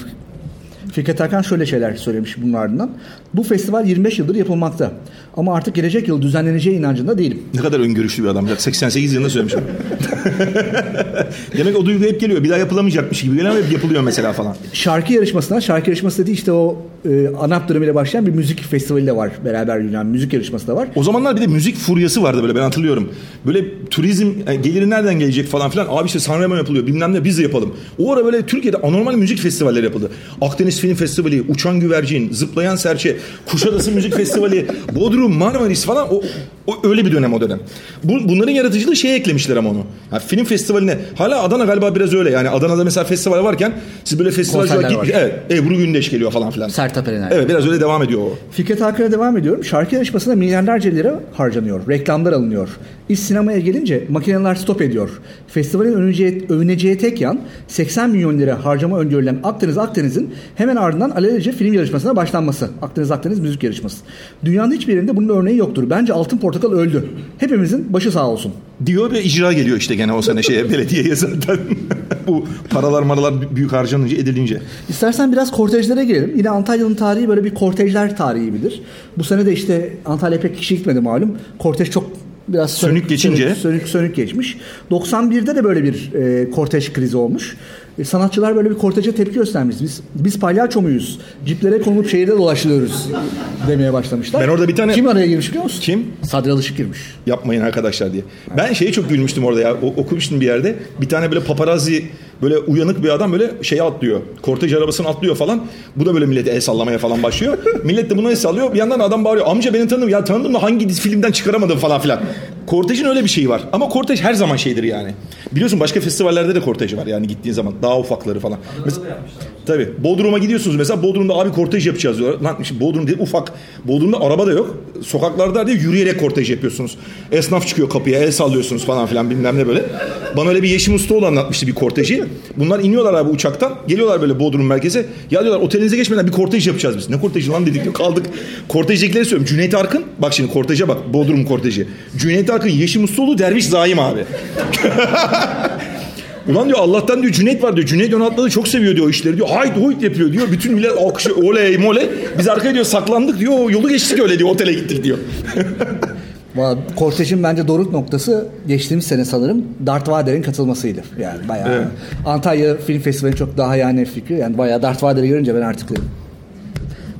Fikret Hakan şöyle şeyler söylemiş bunun ardından. Bu festival 25 yıldır yapılmakta. Ama artık gelecek yıl düzenleneceği inancında değilim. Ne kadar öngörüşlü bir adam. 88 yılında söylemiş. Demek o duygu hep geliyor. Bir daha yapılamayacakmış gibi geliyor ama hep yapılıyor mesela falan. Şarkı yarışmasına, şarkı yarışması dediği işte o e, ANAP dönemiyle başlayan bir müzik festivali de var. Beraber yürüyen müzik yarışması da var. O zamanlar bir de müzik furyası vardı böyle ben hatırlıyorum. Böyle turizm yani geliri nereden gelecek falan filan. Abi işte Sanremo yapılıyor bilmem ne biz de yapalım. O ara böyle Türkiye'de anormal müzik festivalleri yapıldı. Akdeniz Film Festivali, Uçan Güvercin, Zıplayan Serçe, Kuşadası Müzik Festivali, Bodrum, Marmaris falan o, o öyle bir dönem o dönem. Bu, bunların yaratıcılığı şeye eklemişler ama onu. Yani film festivaline hala Adana galiba biraz öyle. Yani Adana'da mesela festival varken siz böyle Konserler var. evet Ebru Gündeş geliyor falan filan. Sertab Erener. Evet biraz öyle devam ediyor o. Fikret Hakan'a devam ediyorum. Şarkı yarışmasında milyarlarca lira harcanıyor. Reklamlar alınıyor. İş sinemaya gelince makineler stop ediyor. Festivalin övüneceği, övüneceği tek yan 80 milyon lira harcama öngörülen Akdeniz Akdeniz'in hemen ardından alelacele film yarışmasına başlanması. Akdeniz Akdeniz müzik yarışması. Dünyanın hiçbir yerinde bunun örneği yoktur. Bence Altın Portakal öldü. Hepimizin başı sağ olsun. Diyor ve icra geliyor işte gene o sene şeye belediyeye zaten. Bu paralar maralar büyük harcanınca edilince. İstersen biraz kortejlere girelim. Yine Antalya'nın tarihi böyle bir kortejler tarihi bilir. Bu sene de işte Antalya pek kişi gitmedi malum. Kortej çok biraz Sönük geçince. Sönük, sönük, sönük geçmiş. 91'de de böyle bir e, kortej krizi olmuş. E, sanatçılar böyle bir korteje tepki göstermiş. Biz biz palyaço muyuz? Ciplere konulup şehirde dolaşıyoruz demeye başlamışlar. Ben orada bir tane- Kim araya girmiş biliyor musun? Kim? Sadri Alışık girmiş. Yapmayın arkadaşlar diye. Ben şeye çok gülmüştüm orada ya. O, okumuştum bir yerde. Bir tane böyle paparazzi böyle uyanık bir adam böyle şeye atlıyor. Kortej arabasını atlıyor falan. Bu da böyle millete el sallamaya falan başlıyor. Millet de buna el sallıyor. Bir yandan adam bağırıyor. Amca beni tanıdım. Ya tanıdım da hangi filmden çıkaramadım falan filan. Kortejin öyle bir şeyi var. Ama kortej her zaman şeydir yani. Biliyorsun başka festivallerde de kortej var yani gittiğin zaman. Daha ufakları falan. Mes- Tabii. Bodrum'a gidiyorsunuz mesela Bodrum'da abi kortej yapacağız diyorlar. Lan işte Bodrum değil ufak. Bodrum'da araba da yok. Sokaklarda değil yürüyerek kortej yapıyorsunuz. Esnaf çıkıyor kapıya el sallıyorsunuz falan filan bilmem ne böyle. Bana öyle bir Yeşim Ustaoğlu anlatmıştı bir korteji. Bunlar iniyorlar abi uçaktan. Geliyorlar böyle Bodrum merkeze. Ya diyorlar otelinize geçmeden bir kortej yapacağız biz. Ne korteji lan dedik diyor. Kaldık. Kortejdekileri söylüyorum. Cüneyt Arkın. Bak şimdi korteje bak. Bodrum korteji. Cüneyt Arkın, Yeşim Ustaoğlu, Derviş Zaim abi. Ulan diyor Allah'tan diyor Cüneyt var diyor. Cüneyt Onatlı'da çok seviyor diyor o işleri diyor. Hayt hoyt yapıyor diyor. Bütün millet alkışlıyor. Oley moley. Biz arkaya diyor saklandık diyor. Yolu geçtik öyle diyor. Otele gittik diyor. Kortej'in bence doruk noktası geçtiğimiz sene sanırım Darth Vader'in katılmasıydı. Yani bayağı Evet. Antalya Film Festivali çok daha yani fikri. Yani bayağı Darth Vader'i görünce ben artık dedim.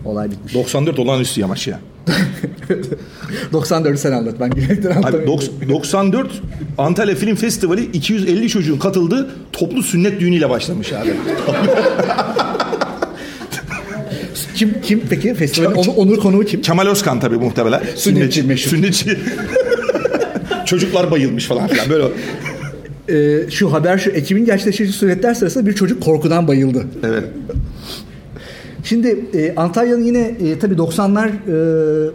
Olay bitmiş. 94 olağanüstü yamaç ya. 94'ü sen anlat. Ben Abi anlatamıyorum. dok- 94 Antalya Film Festivali 250 çocuğun katıldığı toplu sünnet düğünüyle başlamış abi. Kim kim peki festivalin onur, onur konuğu kim? Kemal Özkan tabii muhtemelen. Sünnetçi meşhur. Sünnetçi. Çocuklar bayılmış falan filan böyle. Ee, şu haber şu Ekim'in gerçekleştiği sünnetler sırasında bir çocuk korkudan bayıldı. Evet. Şimdi e, Antalya'nın yine e, tabii 90'lar e,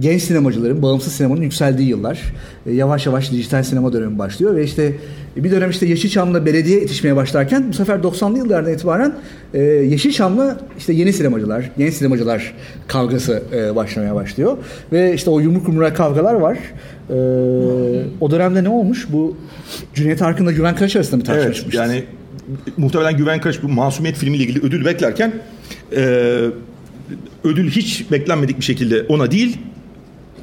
genç sinemacıların, bağımsız sinemanın yükseldiği yıllar. E, yavaş yavaş dijital sinema dönemi başlıyor ve işte e, bir dönem işte Yeşilçam'la belediye yetişmeye başlarken bu sefer 90'lı yıllardan itibaren e, Yeşilçam'la işte yeni sinemacılar, genç sinemacılar kavgası e, başlamaya başlıyor. Ve işte o yumruk yumruğa kavgalar var. E, o dönemde ne olmuş? Bu Cüneyt Arkın'la Güven Karaç arasında bir tartışma Evet yani muhtemelen Güven Karaç bu Masumiyet filmiyle ilgili ödül beklerken e, ödül hiç beklenmedik bir şekilde ona değil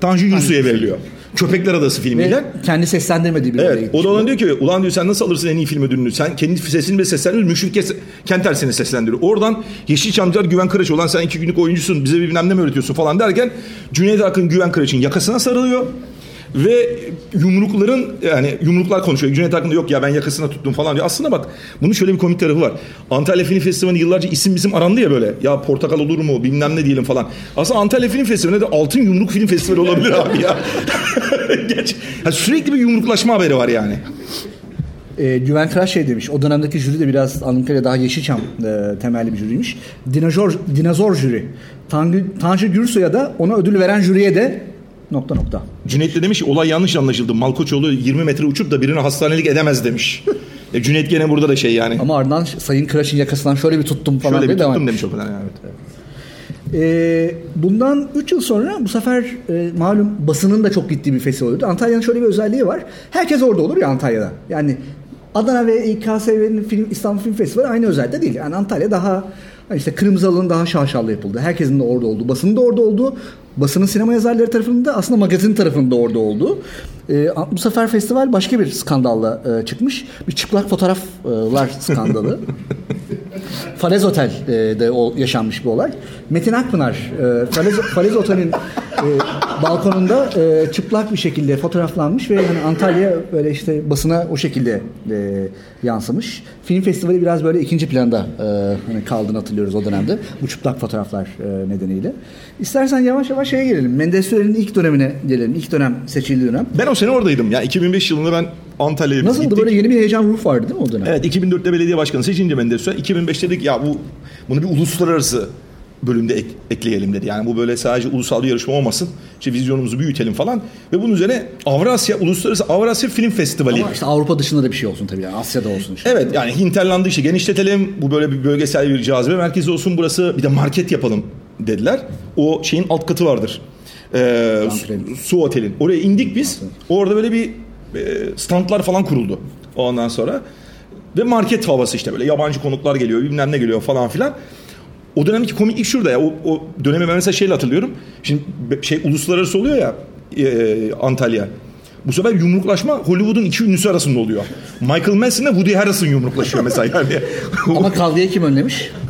Tanju Yursu'ya veriliyor. Köpekler Adası filmiyle. Ve kendi seslendirmediği bir Evet. O da ona diyor ki ulan diyor sen nasıl alırsın en iyi film ödülünü? Sen kendi sesini de seslendiriyorsun. Müşfik Kenter seni seslendiriyor. Oradan Yeşilçamcılar Güven Kıraç olan sen iki günlük oyuncusun bize bilmem ne mi öğretiyorsun falan derken Cüneyt Arkın Güven Kıraç'ın yakasına sarılıyor. Ve yumrukların yani yumruklar konuşuyor. Cüneyt Arkın da yok ya ben yakasına tuttum falan diyor. Aslında bak bunun şöyle bir komik tarafı var. Antalya Film Festivali yıllarca isim bizim arandı ya böyle. Ya portakal olur mu bilmem ne diyelim falan. Aslında Antalya Film Festivali'nde de Altın Yumruk Film Festivali olabilir abi ya. Geç. Ha, sürekli bir yumruklaşma haberi var yani. E, Güven Kıraç şey demiş. O dönemdeki jüri de biraz Ankara'ya daha Yeşilçam e, temelli bir jüriymiş. Dinozor, dinozor jüri. Tanju, Tanju Gürsoy'a da ona ödül veren jüriye de nokta nokta. Cüneyt de demiş olay yanlış anlaşıldı. Malkoçoğlu 20 metre uçup da birini hastanelik edemez demiş. e, Cüneyt gene burada da şey yani. Ama ardından Sayın Kıraç'ın yakasından şöyle bir tuttum falan Şöyle bir devam tuttum demiş o kadar yani. Evet. Ee, bundan 3 yıl sonra bu sefer e, malum basının da çok gittiği bir festival oldu. Antalya'nın şöyle bir özelliği var. Herkes orada olur ya Antalya'da. Yani Adana ve İKSV'nin film, İstanbul Film Festivali aynı özellikle değil. Yani Antalya daha işte Kırmızı Halı'nın daha şaşalı yapıldı. Herkesin de orada olduğu. Basının da orada olduğu. Basının sinema yazarları tarafının da aslında magazin tarafının da orada olduğu. Ee, bu sefer festival başka bir skandalla e, çıkmış. Bir çıplak fotoğraflar skandalı. Falez Otel'de o yaşanmış bir olay. Metin Akpınar e, Falez, Falez Otel'in e, balkonunda e, çıplak bir şekilde fotoğraflanmış ve hani Antalya böyle işte basına o şekilde e, yansımış. Film festivali biraz böyle ikinci planda e, hani kaldığını hatırlıyoruz o dönemde. Bu çıplak fotoğraflar e, nedeniyle. İstersen yavaş yavaş şeye gelelim. Menderes Süren'in ilk dönemine gelelim. İlk dönem seçildiği dönem. Ben o sene oradaydım. Ya 2005 yılında ben Antalya'ya Nasıldı gittik. böyle yeni bir heyecan ruh vardı değil mi o dönem? Evet 2004'te belediye başkanı seçince Menderes Süren 2005'te dedik ya bu bunu bir uluslararası bölümde ek- ekleyelim dedi. Yani bu böyle sadece ulusal bir yarışma olmasın. İşte vizyonumuzu büyütelim falan. Ve bunun üzerine Avrasya Uluslararası Avrasya Film Festivali. Ama işte Avrupa dışında da bir şey olsun tabii yani Asya'da olsun işte. Evet yani Hinterland'ı işte genişletelim. Bu böyle bir bölgesel bir cazibe merkezi olsun burası. Bir de market yapalım dediler. O şeyin alt katı vardır. Ee, su, su otelin. Oraya indik biz. Orada böyle bir e, standlar falan kuruldu. Ondan sonra. Ve market havası işte böyle yabancı konuklar geliyor bilmem ne geliyor falan filan. O dönemki komiklik şurada ya. O, o dönemi ben mesela şeyle hatırlıyorum. Şimdi şey uluslararası oluyor ya e, Antalya. Bu sefer yumruklaşma Hollywood'un iki ünlüsü arasında oluyor. Michael Manson'la Woody Harrelson yumruklaşıyor mesela yani. Ama kavgayı kim önlemiş?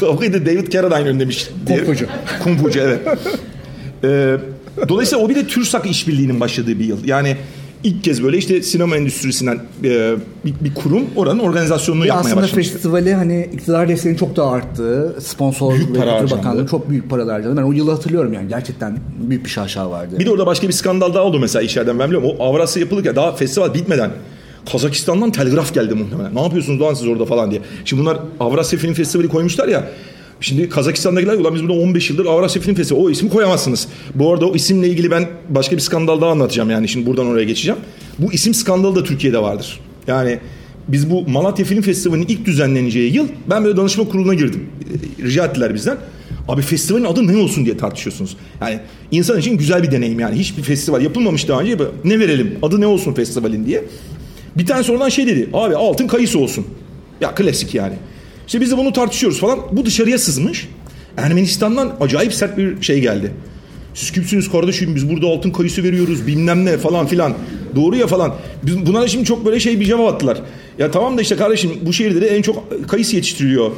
Kavgayı da David Carradine önlemiş. Kumpucu. Kumpucu evet. Ee, dolayısıyla o bir de TÜRSAK işbirliğinin başladığı bir yıl. Yani ilk kez böyle işte sinema endüstrisinden e, bir, bir kurum oranın organizasyonunu Ve yapmaya aslında başlamış. festivali hani iktidar desteğinin çok daha arttığı, sponsor Büyük ve para harcandı. Bakanlığı çok büyük paralar harcadı. Ben o yılı hatırlıyorum yani gerçekten büyük bir şaşa vardı. Bir de orada başka bir skandal daha oldu mesela içeriden ben biliyorum. O Avrasya yapılırken daha festival bitmeden Kazakistan'dan telgraf geldi muhtemelen. Ne yapıyorsunuz Doğan siz orada falan diye. Şimdi bunlar Avrasya Film Festivali koymuşlar ya. Şimdi Kazakistan'dakiler ulan biz burada 15 yıldır Avrasya Film Festivali. O ismi koyamazsınız. Bu arada o isimle ilgili ben başka bir skandal daha anlatacağım yani. Şimdi buradan oraya geçeceğim. Bu isim skandalı da Türkiye'de vardır. Yani biz bu Malatya Film Festivali'nin ilk düzenleneceği yıl ben böyle danışma kuruluna girdim. Rica ettiler bizden. Abi festivalin adı ne olsun diye tartışıyorsunuz. Yani insan için güzel bir deneyim yani. Hiçbir festival yapılmamış daha önce. Ne verelim? Adı ne olsun festivalin diye. Bir tane sonradan şey dedi. Abi altın kayısı olsun. Ya klasik yani. İşte biz de bunu tartışıyoruz falan. Bu dışarıya sızmış. Ermenistan'dan acayip sert bir şey geldi. Siz kimsiniz kardeşim biz burada altın kayısı veriyoruz bilmem ne falan filan. Doğru ya falan. Biz, buna şimdi çok böyle şey bir cevap attılar. Ya tamam da işte kardeşim bu şehirde de en çok kayısı yetiştiriliyor.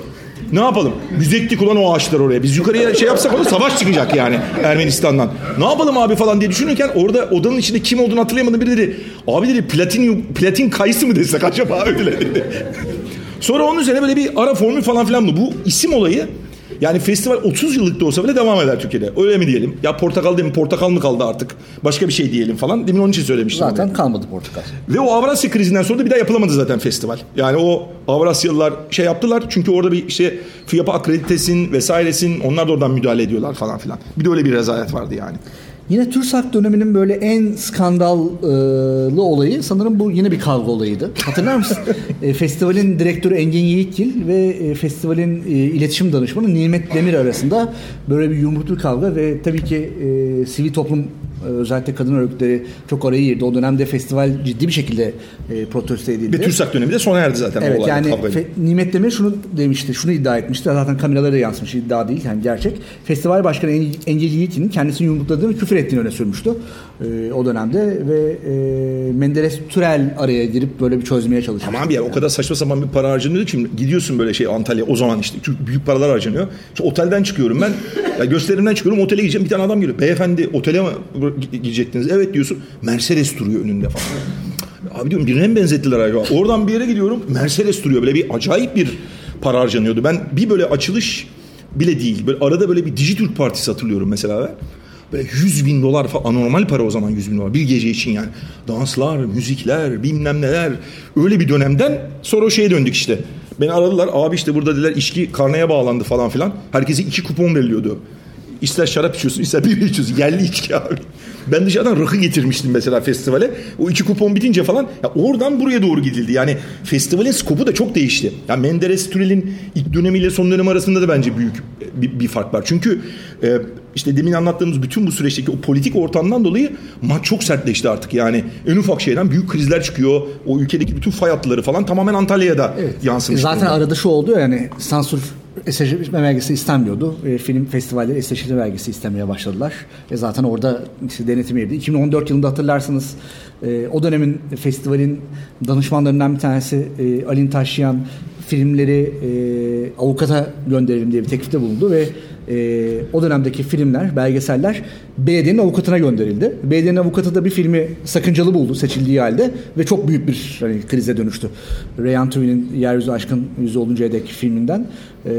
Ne yapalım? Biz ektik ulan o ağaçlar oraya. Biz yukarıya şey yapsak olur savaş çıkacak yani Ermenistan'dan. Ne yapalım abi falan diye düşünürken orada odanın içinde kim olduğunu hatırlayamadım biri dedi. Abi dedi platin, platin kayısı mı desek acaba öyle dedi. Sonra onun üzerine böyle bir ara formül falan filan bu. Bu isim olayı yani festival 30 yıllık da olsa bile devam eder Türkiye'de. Öyle mi diyelim? Ya portakal değil mi? Portakal mı kaldı artık? Başka bir şey diyelim falan. Demin onun için söylemiştim. Zaten onu. kalmadı portakal. Ve o Avrasya krizinden sonra da bir daha yapılamadı zaten festival. Yani o Avrasyalılar şey yaptılar. Çünkü orada bir işte FİAP'a akreditesin vesairesin. Onlar da oradan müdahale ediyorlar falan filan. Bir de öyle bir rezalet vardı yani. Yine TÜRSAK döneminin böyle en skandallı olayı sanırım bu yine bir kavga olayıydı. Hatırlar mısın? e, festivalin direktörü Engin Yiğitgil ve e, festivalin e, iletişim danışmanı Nimet Demir arasında böyle bir yumruklu kavga ve tabii ki e, sivil toplum özellikle kadın örgütleri çok araya girdi. O dönemde festival ciddi bir şekilde e, protesto edildi. Ve TÜRSAK dönemi de sona erdi zaten. Evet yani fe, Nimet Demir şunu demişti, şunu iddia etmişti. Zaten kameralara da yansımış iddia değil yani gerçek. Festival başkanı Engin Yiğit'in kendisini yumrukladığını küfür ettiğini öne sürmüştü e, o dönemde ve e, Menderes Türel araya girip böyle bir çözmeye çalışıyor. Tamam bir yer o kadar saçma sapan bir para harcanıyor ki gidiyorsun böyle şey Antalya o zaman işte büyük paralar harcanıyor. İşte otelden çıkıyorum ben ya gösterimden çıkıyorum otele gideceğim bir tane adam geliyor. Beyefendi otele mi gidecektiniz? Evet diyorsun. Mercedes duruyor önünde falan. Abi diyorum birine mi benzettiler acaba? Oradan bir yere gidiyorum Mercedes duruyor. Böyle bir acayip bir para harcanıyordu. Ben bir böyle açılış bile değil. Böyle arada böyle bir Dijitürk Partisi hatırlıyorum mesela ben. Böyle 100 bin dolar falan anormal para o zaman 100 bin dolar bir gece için yani. Danslar, müzikler, bilmem neler. Öyle bir dönemden sonra o şeye döndük işte. Beni aradılar abi işte burada dediler içki karneye bağlandı falan filan. Herkese iki kupon veriliyordu. İster şarap içiyorsun ister bir içiyorsun. Yerli içki abi. Ben dışarıdan rakı getirmiştim mesela festivale. O iki kupon bitince falan ya oradan buraya doğru gidildi. Yani festivalin skopu da çok değişti. Ya Menderes Türel'in ilk dönemiyle son dönem arasında da bence büyük bir, bir fark var. Çünkü e, işte demin anlattığımız bütün bu süreçteki o politik ortamdan dolayı maç çok sertleşti artık. Yani en ufak şeyden büyük krizler çıkıyor. O ülkedeki bütün fay hatları falan tamamen Antalya'ya da evet. yansımış. Zaten durumda. arada şu oldu yani sansür eserleşme belgesi istenmiyordu. E, film festivalleri eserleşme belgesi istemeye başladılar. E, zaten orada işte denetim yeri. 2014 yılında hatırlarsınız e, o dönemin festivalin danışmanlarından bir tanesi e, Alin Taşyan filmleri e, avukata gönderelim diye bir teklifte bulundu ve e, o dönemdeki filmler, belgeseller belediyenin avukatına gönderildi. Belediyenin avukatı da bir filmi sakıncalı buldu seçildiği halde ve çok büyük bir hani, krize dönüştü. Reyhan Tüvi'nin Yeryüzü Aşkın Yüzü Oluncaya dek filminden e,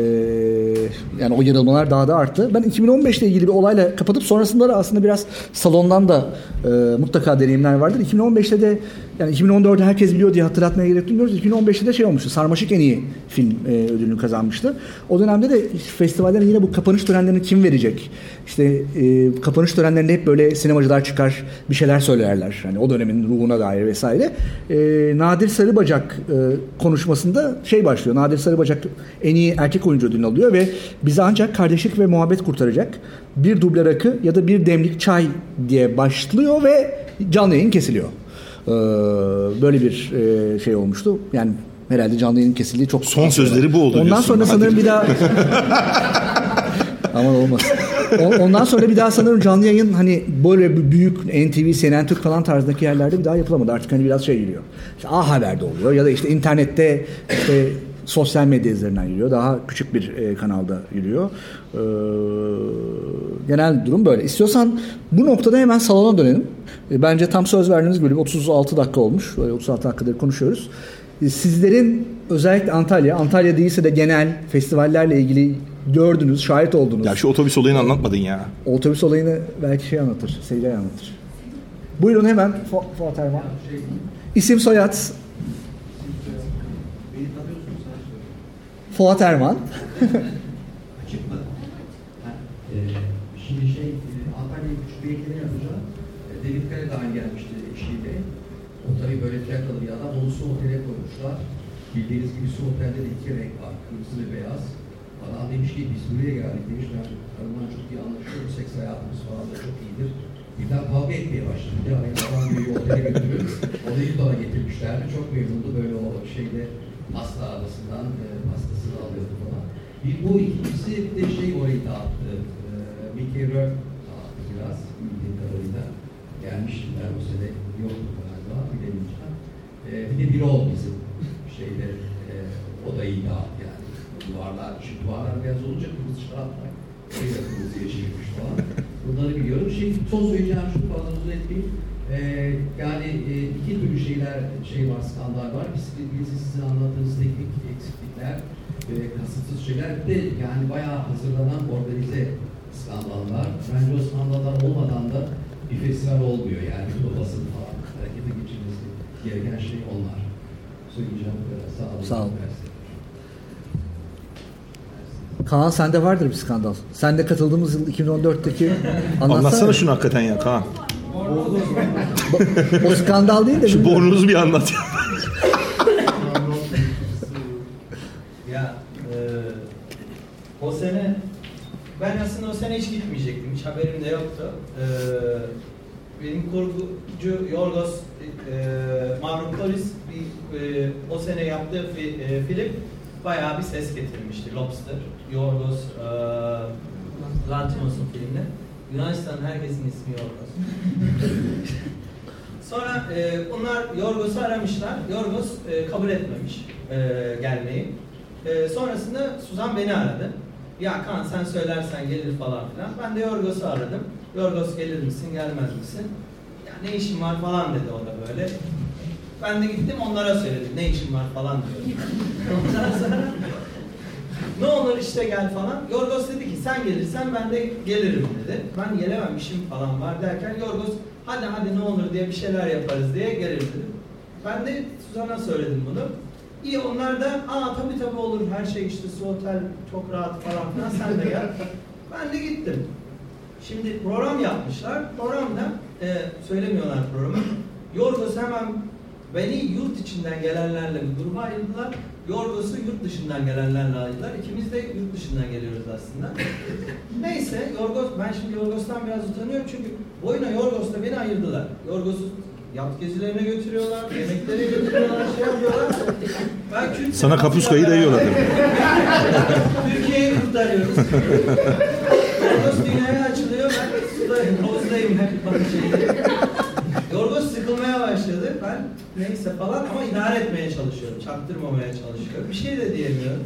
yani o yarılmalar daha da arttı. Ben 2015 ile ilgili bir olayla kapatıp sonrasında da aslında biraz salondan da e, mutlaka deneyimler vardır. 2015'te de yani 2014'te herkes biliyor diye hatırlatmaya gerek duymuyoruz. 2015'te de şey olmuştu. Sarmaşık en iyi film e, ödülünü kazanmıştı. O dönemde de festivallerin yine bu kapanış törenlerini kim verecek? İşte e, kapanış törenlerinde hep böyle sinemacılar çıkar bir şeyler söylerler. Hani o dönemin ruhuna dair vesaire. E, Nadir Sarıbacak e, konuşmasında şey başlıyor. Nadir Sarıbacak en iyi erkek oyuncu ödülünü alıyor ve bize ancak kardeşlik ve muhabbet kurtaracak bir duble rakı ya da bir demlik çay diye başlıyor ve canlı yayın kesiliyor. Ee, böyle bir e, şey olmuştu. Yani herhalde canlı yayın kesildiği çok... Son sözleri bu oldu Ondan diyorsun. sonra sanırım bir daha... Aman olmaz. Ondan sonra bir daha sanırım canlı yayın hani böyle büyük NTV, CNN Türk falan tarzındaki yerlerde bir daha yapılamadı. Artık hani biraz şey geliyor. İşte A Haber'de oluyor ya da işte internette işte sosyal medya üzerinden yürüyor. Daha küçük bir e, kanalda yürüyor. E, genel durum böyle. İstiyorsan bu noktada hemen salona dönelim. E, bence tam söz verdiğiniz gibi 36 dakika olmuş. Böyle 36 dakikadır konuşuyoruz. E, sizlerin özellikle Antalya, Antalya değilse de genel festivallerle ilgili gördünüz, şahit oldunuz. Ya şu otobüs olayını anlatmadın ya. Otobüs olayını belki şey anlatır, Sevilay anlatır. Buyurun hemen Fuat Erman. İsim soyad Fuat Erman. Açık mı? Ha, e, şimdi şey, e, Antalya'ya küçük ekleme yapacağım. E, David Karadağ'ın gelmişti eşiyle. O tabii böyle plakalı bir adam. Onu su otele koymuşlar. Bildiğiniz gibi su otelde de iki renk var. Kırmızı ve beyaz. Adam demiş ki biz buraya geldik demiş. Ben karımla çok iyi anlaşıyoruz. Seks hayatımız falan da çok iyidir. Birden kavga etmeye başladı. De hani adam bir otele götürüyor. Odayı bana getirmişlerdi. Çok memnundu böyle o şeyde pasta arasından e, pastasını alıyordu falan. Bir bu ikincisi de şey orayı dağıttı. E, Mickey Rourke dağıttı biraz bildiğim kadarıyla. Gelmiştim ben o sene yoktu galiba bilemeyeceğim. E, bir de bir ol bizim şeyde e, odayı dağıttı yani. Duvarlar, şu duvarlar beyaz olunca kırmızı şaraplar. Orayı da kırmızıya çevirmiş falan. Bunları biliyorum. Şey, son söyleyeceğim şu fazla uzun etmeyeyim. Ee, yani e, iki türlü şeyler şey var, skandal var. Birisi, birisi sizin anlattığınız teknik eksiklikler, e, kasıtsız şeyler. De yani bayağı hazırlanan organize skandallar. Bence o skandallar olmadan da bir festival olmuyor yani. Bir basın falan harekete geçirmesi gereken şey onlar. Söyleyeceğim bu kadar. Sağ olun. Sağ olun. Mersi. Kaan sende vardır bir skandal. Sen de katıldığımız yıl 2014'teki Anlatsana şunu hakikaten ya Kaan. O skandal değil de Şu bornozu bir anlat. Ya e, o sene ben aslında o sene hiç gitmeyecektim. Hiç haberim de yoktu. E, benim kurgucu Yorgos e, Mavropolis bir, e, o sene yaptığı fi, e, film bayağı bir ses getirmişti. Lobster. Yorgos e, Lanthimos'un filmi. Yunanistan'ın herkesin ismi Yorgos. Sonra e, onlar Yorgos'u aramışlar. Yorgos e, kabul etmemiş e, gelmeyi. E, sonrasında Suzan beni aradı. Ya Kaan sen söylersen gelir falan filan. Ben de Yorgos'u aradım. Yorgos gelir misin, gelmez misin? Ya ne işin var falan dedi o da böyle. Ben de gittim onlara söyledim. Ne işin var falan diyor. Ondan sonra ne olur işte gel falan. Yorgos dedi ki sen gelirsen ben de gelirim dedi. Ben gelemem işim falan var derken Yorgos hadi hadi ne olur diye bir şeyler yaparız diye gelir dedi. Ben de Suzan'a söyledim bunu. İyi onlar da aa tabii tabii olur her şey işte su otel çok rahat falan filan sen de gel. Ben de gittim. Şimdi program yapmışlar. Programda e, söylemiyorlar programı. Yorgos hemen beni yurt içinden gelenlerle bir gruba ayırdılar. Yorgos'u yurt dışından gelenlerle ayırdılar. İkimiz de yurt dışından geliyoruz aslında. Neyse Yorgos, ben şimdi Yorgos'tan biraz utanıyorum çünkü boyuna Yorgos'la beni ayırdılar. Yorgos'u yat gezilerine götürüyorlar, yemeklere götürüyorlar, şey yapıyorlar. Ben Kürt Sana kapuskayı dayıyorlar. Türkiye'yi kurtarıyoruz. Yorgos dünyaya açılıyor, ben sudayım, havuzdayım hep bakın şeyde. Yorgos sıkılmaya başladı. Ben neyse falan ama idare etmeye çalışıyorum. Çaktırmamaya çalışıyorum. Bir şey de diyemiyorum.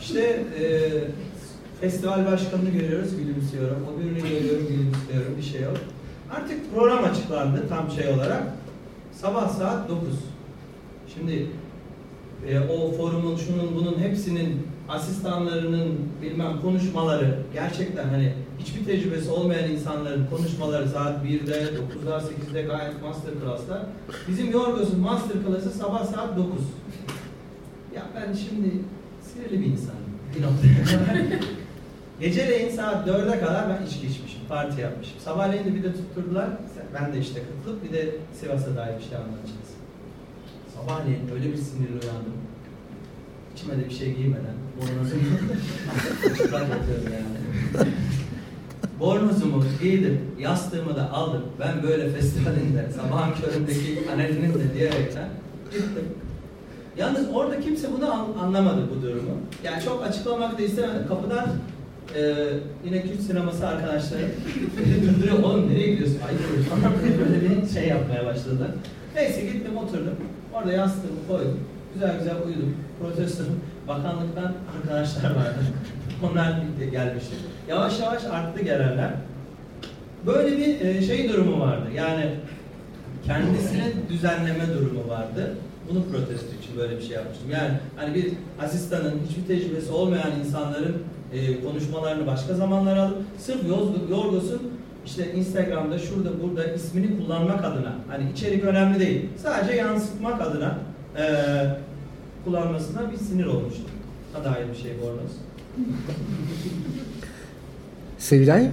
İşte e, festival başkanını görüyoruz, gülümsüyorum. O birini görüyorum, gülümsüyorum. Bir şey yok. Artık program açıklandı tam şey olarak. Sabah saat 9. Şimdi e, o forumun, şunun, bunun hepsinin asistanlarının bilmem konuşmaları gerçekten hani hiçbir tecrübesi olmayan insanların konuşmaları saat 1'de, 9'da, 8'de gayet master class'lar. Bizim Yorgos'un master class'ı sabah saat 9. Ya ben şimdi sinirli bir insanım bir. Geceleyin saat 4'e kadar ben içki içmişim, parti yapmışım. Sabahleyin de bir de tutturdular. Ben de işte katılıp bir de Sivas'a dair bir şey anlatacağız. Sabahleyin öyle bir sinirli uyandım. İçime de bir şey giymeden. Bornozumu çıplak yatıyorum yani. Bornozumu giydim, yastığımı da aldım. Ben böyle festivalinde, sabahın köründeki panelinin de diyerekten gittim. Yalnız orada kimse bunu an- anlamadı bu durumu. Yani çok açıklamak da istemedim. Kapıdan e, yine Kürt sineması arkadaşlarım beni durduruyor. Oğlum nereye gidiyorsun? Diye böyle bir şey yapmaya başladılar. Neyse gittim oturdum. Orada yastığımı koydum. Güzel güzel uyudum. Protestom. Bakanlıktan arkadaşlar vardı. Onlar gelmişti. Yavaş yavaş arttı gelenler. Böyle bir e, şey durumu vardı. Yani kendisini düzenleme durumu vardı. Bunu protesto için böyle bir şey yapmıştım. Yani hani bir asistanın hiçbir tecrübesi olmayan insanların e, konuşmalarını başka zamanlara alıp sırf Yorgos'un işte Instagram'da şurada burada ismini kullanmak adına hani içerik önemli değil. Sadece yansıtmak adına e, kullanmasına bir sinir olmuştum. dair bir şey bornoz. Sevilay,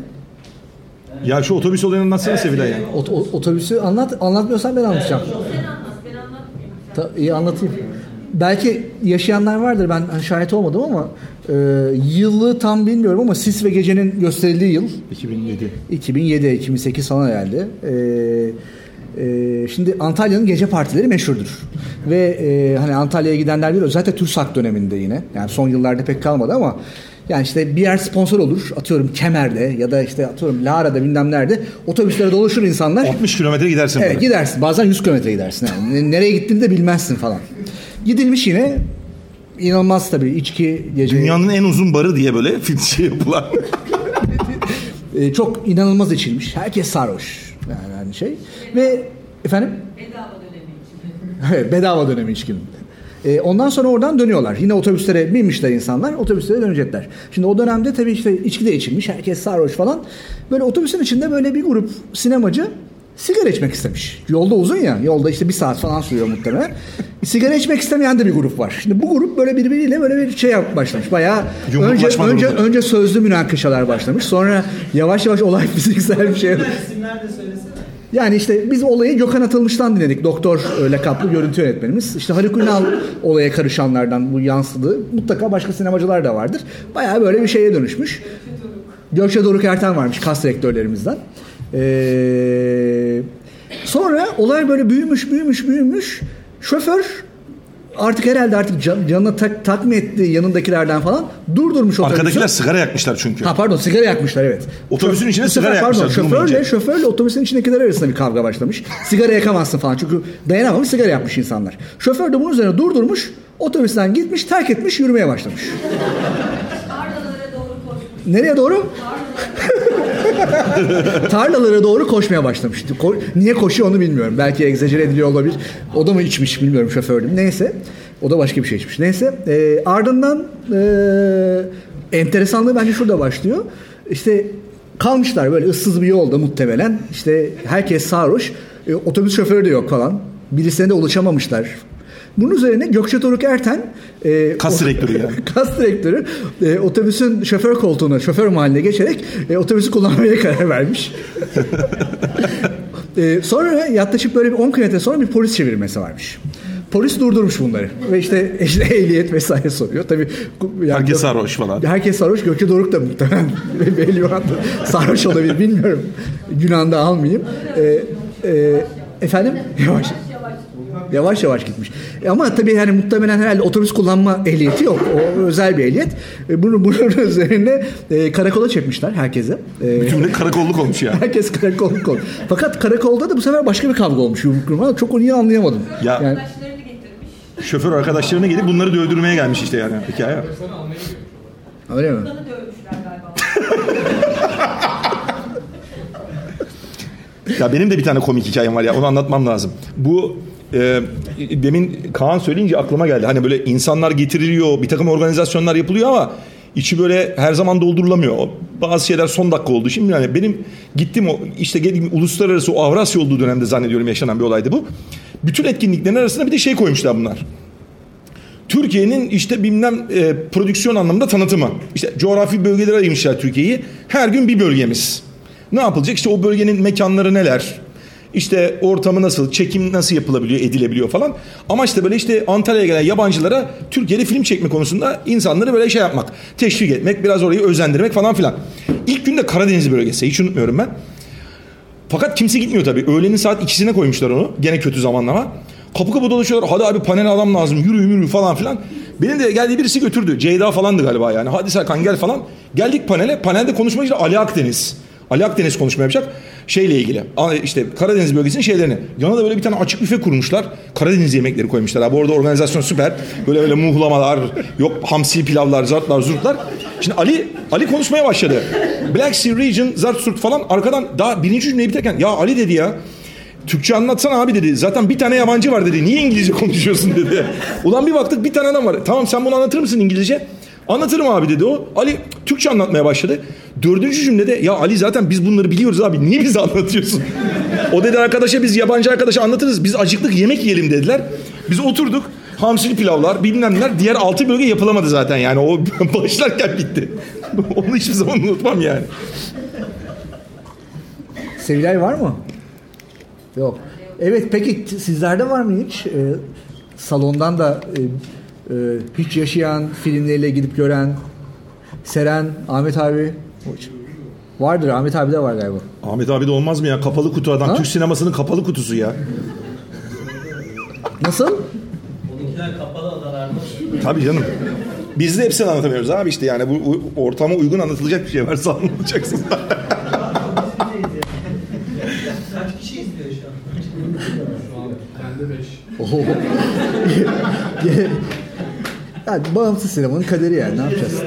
Ya şu otobüs olayını anlatsana Evet, Sevilay ya. benim ot- otobüsü anlat. Anlatmıyorsan ben anlatacağım. Sen anlat, ben anlatmayayım. Ta- iyi anlatayım. Belki yaşayanlar vardır ben hani şahit olmadım ama e, yılı tam bilmiyorum ama Sis ve Gece'nin gösterildiği yıl 2007. 2007 2008 falan herhalde. E, e, şimdi Antalya'nın gece partileri meşhurdur. Ve e, hani Antalya'ya gidenler bilir özellikle TÜRSAK döneminde yine. Yani son yıllarda pek kalmadı ama yani işte bir yer sponsor olur. Atıyorum Kemer'de ya da işte atıyorum Lara'da bilmem nerede. Otobüslere dolaşır insanlar. 60 kilometre gidersin Evet böyle. gidersin. Bazen 100 kilometre gidersin. Yani. Nereye gittiğini de bilmezsin falan. Gidilmiş yine inanılmaz tabii içki gece. Dünyanın en uzun barı diye böyle şey yapılan. Ee, çok inanılmaz içilmiş. Herkes sarhoş. Yani, yani şey. Ve efendim bedava dönemi için. Evet, bedava dönemi içkinin. Ee, ondan sonra oradan dönüyorlar. Yine otobüslere binmişler insanlar. Otobüslere dönecekler. Şimdi o dönemde tabii işte içki de içilmiş. Herkes sarhoş falan. Böyle otobüsün içinde böyle bir grup sinemacı sigara içmek istemiş. Yolda uzun ya. Yolda işte bir saat falan sürüyor muhtemelen. sigara içmek istemeyen de bir grup var. Şimdi bu grup böyle birbiriyle böyle bir şey başlamış. Bayağı önce önce grubu. önce sözlü münakaşalar başlamış. Sonra yavaş yavaş olay fiziksel bir şey. İsimler, isimler de söylesene. Yani işte biz olayı Gökhan Atılmış'tan dinledik. Doktor e, lakaplı görüntü yönetmenimiz. İşte Haluk Ünal olaya karışanlardan bu yansıdı. Mutlaka başka sinemacılar da vardır. Bayağı böyle bir şeye dönüşmüş. Gökçe Doruk Erten varmış kas direktörlerimizden. Ee, sonra olay böyle büyümüş büyümüş büyümüş. Şoför artık herhalde artık can, canına tak, tak mı etti yanındakilerden falan durdurmuş otobüsü. Arkadakiler sigara yakmışlar çünkü. Ha pardon sigara yakmışlar evet. Otobüsün içine Bu sefer, sigara pardon, yakmışlar, Şoförle, şoförle otobüsün içindekiler arasında bir kavga başlamış. Sigara yakamazsın falan çünkü dayanamamış sigara yapmış insanlar. Şoför de bunun üzerine durdurmuş. Otobüsten gitmiş terk etmiş yürümeye başlamış. Tarlalara doğru koşmuş. Nereye doğru? Tarlalara doğru koşmaya başlamış. Ko- Niye koşuyor onu bilmiyorum. Belki egzajere ediliyor olabilir. O da mı içmiş bilmiyorum şofördüm. Neyse. O da başka bir şey içmiş. Neyse. e, ardından e, enteresanlığı bence şurada başlıyor. İşte kalmışlar böyle ıssız bir yolda muhtemelen. İşte herkes sarhoş. E, otobüs şoförü de yok falan. Birisine de ulaşamamışlar. Bunun üzerine Gökçe Doruk Erten e, Kas direktörü yani. Kas direktörü e, otobüsün şoför koltuğuna, şoför mahalline geçerek e, otobüsü kullanmaya karar vermiş. e, sonra yaklaşık böyle bir 10 kilometre sonra bir polis çevirmesi varmış. Polis durdurmuş bunları ve işte, işte ehliyet vesaire soruyor. Tabii yani- Herkes sarhoş falan. Herkes sarhoş. Gökçe Doruk da muhtemelen belli oranda sarhoş olabilir. Bilmiyorum. Günahını da almayayım. E, e, efendim? Yavaş. Yavaş yavaş gitmiş. E ama tabii yani muhtemelen herhalde otobüs kullanma ehliyeti yok. O özel bir ehliyet. E bunu bunun üzerine e, karakola çekmişler herkese. E, Bütün de karakolluk olmuş ya. herkes karakolluk oldu. Fakat karakolda da bu sefer başka bir kavga olmuş yumruk yumruğa. Çok onu iyi anlayamadım. Ya- Yani, Arkadaşlarını getirmiş. Şoför arkadaşlarına gelip bunları dövdürmeye gelmiş işte yani hikaye. öyle mi? Ya benim de bir tane komik hikayem var ya onu anlatmam lazım. Bu e, demin Kaan söyleyince aklıma geldi. Hani böyle insanlar getiriliyor, bir takım organizasyonlar yapılıyor ama içi böyle her zaman doldurulamıyor. Bazı şeyler son dakika oldu. Şimdi yani benim gittim o işte geldim uluslararası o Avrasya olduğu dönemde zannediyorum yaşanan bir olaydı bu. Bütün etkinliklerin arasında bir de şey koymuşlar bunlar. Türkiye'nin işte bilmem e, prodüksiyon anlamında tanıtımı. İşte coğrafi bölgelere ayırmışlar Türkiye'yi. Her gün bir bölgemiz. Ne yapılacak? İşte o bölgenin mekanları neler? İşte ortamı nasıl, çekim nasıl yapılabiliyor, edilebiliyor falan. Ama işte böyle işte Antalya'ya gelen yabancılara Türkiye'de film çekme konusunda insanları böyle şey yapmak, teşvik etmek, biraz orayı özendirmek falan filan. İlk günde Karadeniz bölgesi, hiç unutmuyorum ben. Fakat kimse gitmiyor tabii. Öğlenin saat ikisine koymuşlar onu. Gene kötü zamanlama. Kapı kapı dolaşıyorlar. Hadi abi panel adam lazım. Yürü yürü falan filan. Benim de geldiği birisi götürdü. Ceyda falandı galiba yani. Hadi Serkan gel falan. Geldik panele. Panelde konuşmacı Ali Akdeniz. Ali Akdeniz konuşma yapacak. Şeyle ilgili. işte Karadeniz bölgesinin şeylerini. Yana da böyle bir tane açık büfe kurmuşlar. Karadeniz yemekleri koymuşlar. Abi orada organizasyon süper. Böyle böyle muhlamalar, yok hamsi pilavlar, zartlar, zurtlar. Şimdi Ali Ali konuşmaya başladı. Black Sea Region, zart zurt falan. Arkadan daha birinci cümleyi biterken ya Ali dedi ya. Türkçe anlatsana abi dedi. Zaten bir tane yabancı var dedi. Niye İngilizce konuşuyorsun dedi. Ulan bir baktık bir tane adam var. Tamam sen bunu anlatır mısın İngilizce? Anlatırım abi dedi o. Ali Türkçe anlatmaya başladı. Dördüncü cümlede ya Ali zaten biz bunları biliyoruz abi. Niye bize anlatıyorsun? O dedi arkadaşa biz yabancı arkadaşa anlatırız. Biz acıktık yemek yiyelim dediler. Biz oturduk. hamsili pilavlar bilmem neler diğer altı bölge yapılamadı zaten yani o başlarken bitti. Onu hiçbir zaman unutmam yani. Sevilay var mı? Yok. Evet peki sizlerde var mı hiç? Ee, salondan da e, e, hiç yaşayan filmleriyle gidip gören Seren, Ahmet abi vardır. Ahmet abi de var galiba. Ahmet abi de olmaz mı ya kapalı kutu adam Ha? Türk sinemasının kapalı kutusu ya. Nasıl? Onunkiler kapalı odalarda. Tabii canım. Biz de hepsini anlatamıyoruz abi işte yani bu ortama uygun anlatılacak bir şey varsa anlatacaksın. Kaç kişi izliyor şu an? yani bağımsız sinemanın kaderi yani ne yapacağız?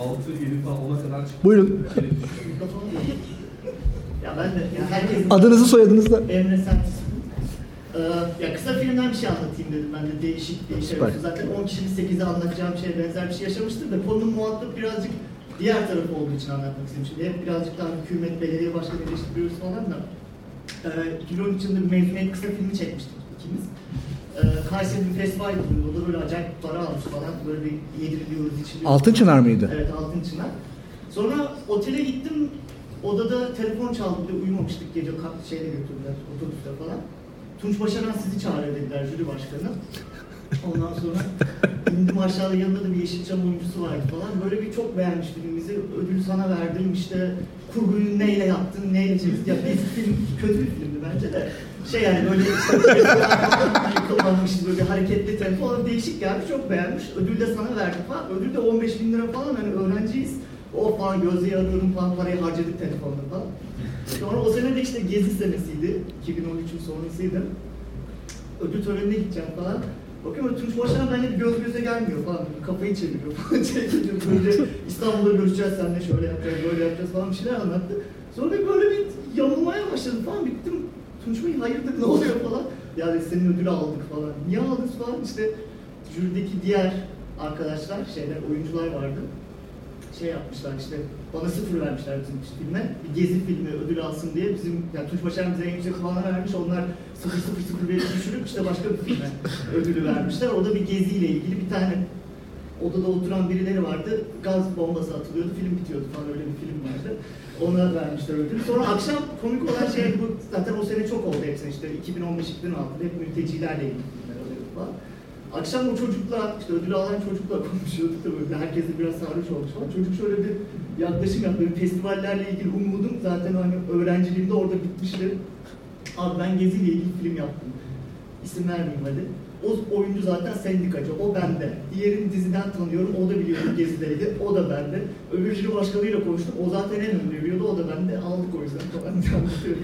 Altı, yedi falan ona kadar çıktı. Buyurun. Ya ben de ya herkesin Adınızı soyadınızı da. Emre Sertis. Ee, ya kısa filmden bir şey anlatayım dedim ben de değişik. Süper. Zaten 10 kişinin 8'e anlatacağım şey benzer bir şey yaşamıştır da konunun muhatap birazcık diğer tarafı olduğu için anlatmak istedim. Şimdi hep birazcık daha hükümet, belediye başkanı eleştiriyoruz falan da. Ee, 2013 yılında bir mezuniyet kısa filmi çekmiştik ikimiz. Ee, Kayseri'de bir festival yapıldı. O da böyle acayip para almış falan. Böyle bir yediriliyoruz, içiliyoruz. Altın Çınar mıydı? Evet Altın Çınar. Sonra otele gittim. Odada telefon çaldı. Bir de uyumamıştık gece şeyle götürdüler otobüste falan. Tunç Başaran sizi çağırıyor dediler jüri başkanı. Ondan sonra indim aşağıda yanında da bir Yeşilçam oyuncusu vardı falan. Böyle bir çok beğenmiş filmimizi. Ödülü sana verdim işte kurguyu neyle yaptın, neyle çektin. Ya bir film kötü bir filmdi bence de. Şey yani böyle işte yıkılmamış böyle hareketli tempo falan değişik gelmiş çok beğenmiş. Ödül de sana verdik falan. Ödül de 15 bin lira falan hani öğrenciyiz. O falan gözlüğü arıyorum falan parayı harcadık telefonda falan. Sonra o sene de işte gezi senesiydi. 2013'ün sonrasıydı. Ödül törenine gideceğim falan. Bakıyorum Tunç Başkan bir göz göze gelmiyor falan. Kafayı çeviriyor falan. Çeviriyor böyle İstanbul'da görüşeceğiz seninle şöyle yapacağız, böyle yapacağız falan bir şeyler anlattı. Sonra böyle bir yanılmaya başladım falan. Bittim. Tunç Bey hayırdır ne oluyor falan. Yani senin ödülü aldık falan. Niye aldınız falan işte jürideki diğer arkadaşlar, şeyler, oyuncular vardı şey yapmışlar işte bana sıfır vermişler bizim filme. Bir gezi filmi ödül alsın diye bizim yani Tunç Başaran bize en yüksek puanı vermiş. Onlar 0 0 0 verip düşürüp işte başka bir filme ödülü vermişler. O da bir geziyle ilgili bir tane odada oturan birileri vardı. Gaz bombası atılıyordu, film bitiyordu falan öyle bir film vardı. Ona vermişler ödülü. Sonra akşam komik olan şey bu zaten o sene çok oldu hepsine işte 2015-2016'da hep mültecilerle ilgili filmler oluyordu falan. Akşam o çocukla, işte ödül alan çocukla konuşuyorduk da böyle herkes de biraz sarhoş olmuş falan. Çocuk şöyle bir yaklaşım yaptı. Benim festivallerle ilgili umudum zaten hani öğrenciliğimde orada bitmişti. Abi ben geziyle ilgili film yaptım. İsim vermeyeyim hadi. O oyuncu zaten sendikacı, o bende. Diğerini diziden tanıyorum, o da biliyorum gezideydi, o da bende. Öbür jüri başkanıyla konuştum, o zaten en ön biliyordu, o da bende. Aldık o yüzden falan diye anlatıyorum.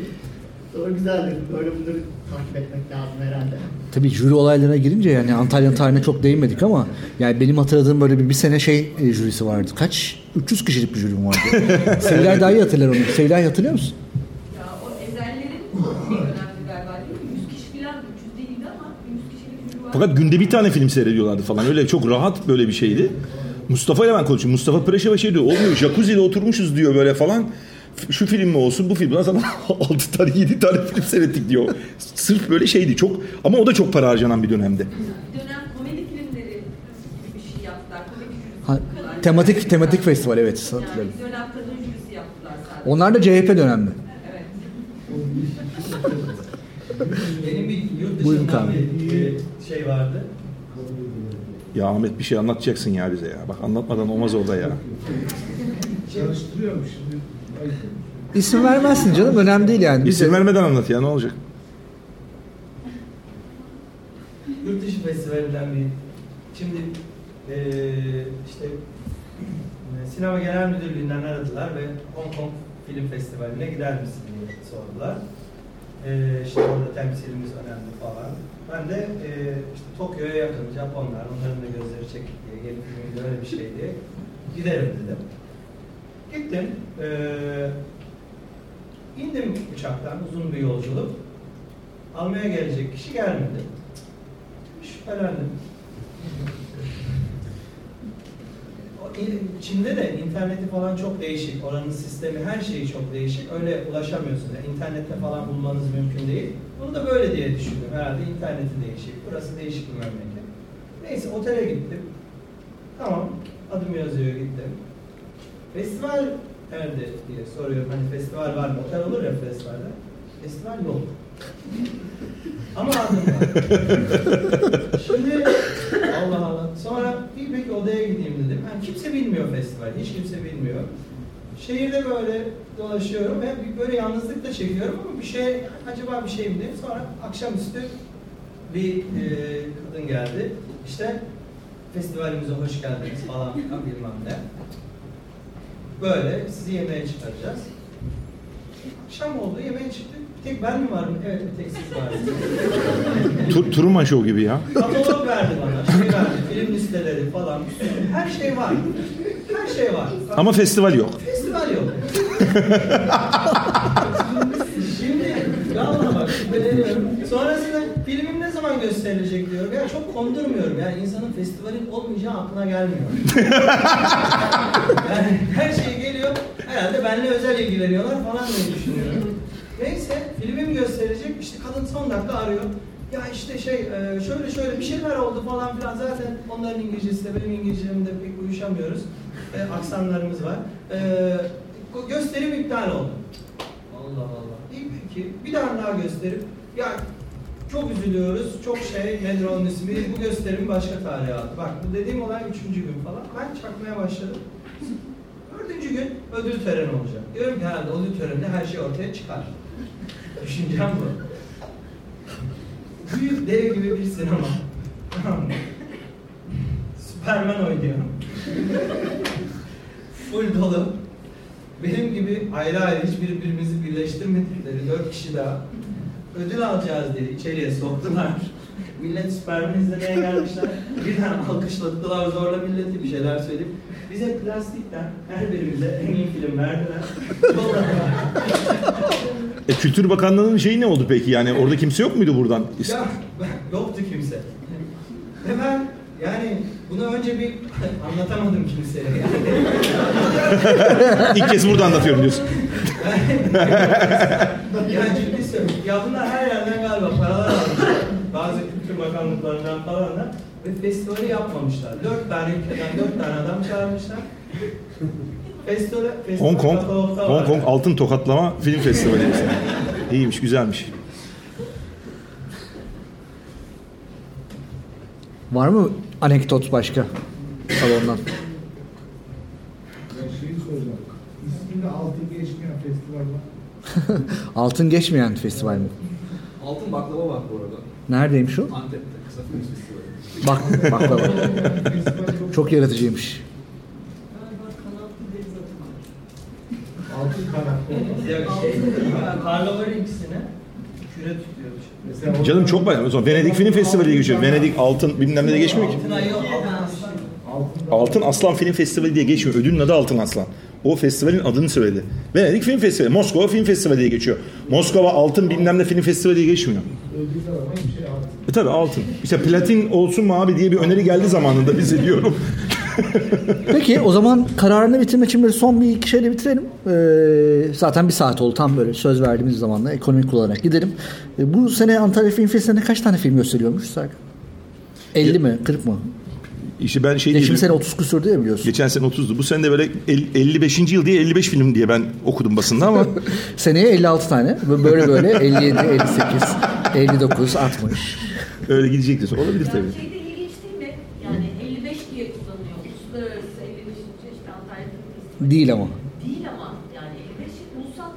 Sonra güzel dedim, böyle bunları takip etmek lazım herhalde. Tabii jüri olaylarına girince yani Antalya'nın tarihine çok değinmedik ama yani benim hatırladığım böyle bir, bir sene şey e, jürisi vardı. Kaç? 300 kişilik bir jürim vardı. Sevilay daha iyi hatırlar onu. Sevilay hatırlıyor musun? Ya o ezellerin bir önemli galiba değil mi? 100 kişi falan 300 değildi ama 100 kişilik jüri var. Fakat günde bir tane film seyrediyorlardı falan. Öyle çok rahat böyle bir şeydi. Mustafa ile ben konuşuyorum. Mustafa Preşeva şey diyor. Olmuyor jacuzzi'de oturmuşuz diyor böyle falan. Şu film mi olsun bu film. Lan sana 6 tane 7 tane film seyrettik diyor. Sırf böyle şeydi çok. Ama o da çok para harcanan bir dönemde. Dönem komedi filmleri gibi bir şey yaptılar. Ha, tematik tematik festival evet Yani dönem kadın jürisi yaptılar sadece. Onlar da CHP dönemli. Evet. Benim bir yurt dışından bir şey vardı. Ya Ahmet bir şey anlatacaksın ya bize ya. Bak anlatmadan olmaz orada ya. Çalıştırıyormuş. İsim vermezsin canım önemli değil yani. İsim vermeden anlat ya ne olacak? Yurt dışı festivalinden bir şimdi eee işte e, sinema genel müdürlüğünden aradılar ve Hong Kong Film Festivali'ne gider misin diye sordular. Eee işte orada temsilimiz önemli falan. Ben de eee işte Tokyo'ya yakın Japonlar, onların da gözleri çekik diye gelip öyle bir şey diye giderim dedim. Gittim. Eee indim uçaktan uzun bir yolculuk. Almaya gelecek kişi gelmedi. Şüphelendim. Çin'de de interneti falan çok değişik. Oranın sistemi her şeyi çok değişik. Öyle ulaşamıyorsun. Yani internette falan bulmanız mümkün değil. Bunu da böyle diye düşündüm. Herhalde interneti değişik. Burası değişik bir memleket. Neyse otele gittim. Tamam. Adım yazıyor gittim. Festival nerede diye soruyorum. Hani festival var mı? Otel olur ya festivalde. Festival yok. Ama adım. Şimdi Allah Allah. Sonra bir peki odaya gideyim dedim. Yani kimse bilmiyor festival. Hiç kimse bilmiyor. Şehirde böyle dolaşıyorum ve böyle yalnızlık da çekiyorum ama bir şey acaba bir şey mi diye. Sonra akşamüstü bir e, kadın geldi. İşte festivalimize hoş geldiniz falan bilmem ne. Böyle sizi yemeğe çıkaracağız. Akşam oldu yemeğe çıktık. Bir tek ben mi varım? Evet bir tek siz varsınız. Tur, Truman Show gibi ya. Katalog verdi bana, şey verdi, film listeleri falan. Her şey var. Her şey var. Ama festival yok. Festival yok. Şimdi valla şüpheleniyorum. Sonrasında filmim ne zaman gösterilecek diyorum. Ya çok kondurmuyorum. Yani insanın festivalin olmayacağı aklına gelmiyor. yani her şey geliyor. Herhalde benimle özel ilgileniyorlar falan diye düşünüyorum. Neyse filmim gösterecek. İşte kadın son dakika arıyor. Ya işte şey e, şöyle şöyle bir şeyler oldu falan filan. Zaten onların İngilizcesi de benim İngilizcemde pek uyuşamıyoruz. E, aksanlarımız var. E, gösterim iptal oldu. Allah Allah. İyi peki. Bir tane daha gösterip ya çok üzülüyoruz. Çok şey nedir onun ismi? Bu gösterim başka tarihe aldı. Bak bu dediğim olay üçüncü gün falan. Ben çakmaya başladım. Dördüncü gün ödül töreni olacak. Diyorum ki herhalde ödül töreninde her şey ortaya çıkar. Düşüncem bu. Büyük dev gibi bir sinema. Tamam mı? Superman oynuyor. Full dolu. Benim gibi ayrı ayrı hiç birbirimizi birleştirmedikleri dört kişi daha ödül alacağız diye içeriye soktular. Millet Superman izlemeye gelmişler. Birden alkışladılar zorla milleti bir şeyler söyleyip bize plastikten her birimize en iyi film verdiler. E, Kültür Bakanlığı'nın şeyi ne oldu peki? Yani orada kimse yok muydu buradan? Ya ben- yoktu kimse. Ve ben yani bunu önce bir anlatamadım kimseye. Yani, İlk kez burada anlatıyorum diyorsun. ya ciddi söylüyorum. Ya bunlar her yerden galiba paralar almışlar. Bazı kültür bakanlıklarından falan da. Ve festivali yapmamışlar. Dört tane ülkeden dört tane adam çağırmışlar. Festivale, festival Hong Kong. Hong Kong Altın Tokatlama Film Festivali. İyiymiş, güzelmiş. Var mı anekdot başka salondan? Ben şeyi soracağım. İsminde altın geçmeyen festival var. Altın geçmeyen festival mi? Altın baklava var bu arada. Neredeymiş o? Antep'te kısa film festivali. Bak, baklava. Çok yaratıcıymış. Altın kanatlı. Ya şey, ikisine küre tutuyormuş. Mesela Canım çok bayağı. O zaman Venedik Film Festivali diye geçiyor. Venedik Altın bilmem ne de geçmiyor ki. Altın Aslan Film Festivali diye geçmiyor. Ödülün adı Altın Aslan. O festivalin adını söyledi. Venedik Film Festivali, Moskova Film Festivali diye geçiyor. Moskova Altın bilmem ne film festivali diye geçmiyor. E tabi altın. İşte platin olsun mu abi diye bir öneri geldi zamanında bize diyorum. Peki o zaman kararını bitirmek için böyle son bir iki şeyle bitirelim. Ee, zaten bir saat oldu tam böyle söz verdiğimiz zamanla ekonomik olarak gidelim. Ee, bu sene Antalya Film Festivali'nde kaç tane film gösteriyormuş Serkan? 50 mi? 40 mı? İşte ben şey Geçen sene 30 küsur diye biliyorsun. Geçen sene 30'du. Bu sene de böyle el- 55. yıl diye 55 film diye ben okudum basında ama Seneye 56 tane. Böyle böyle 57, 58, 59, 60. öyle gidecektir. Olabilir tabii. Yani şeyde ilginç değil mi? Yani 55 diye kullanıyor. Uluslararası 55. işte Antalya. Değil ama. Değil ama yani 55 ulusal.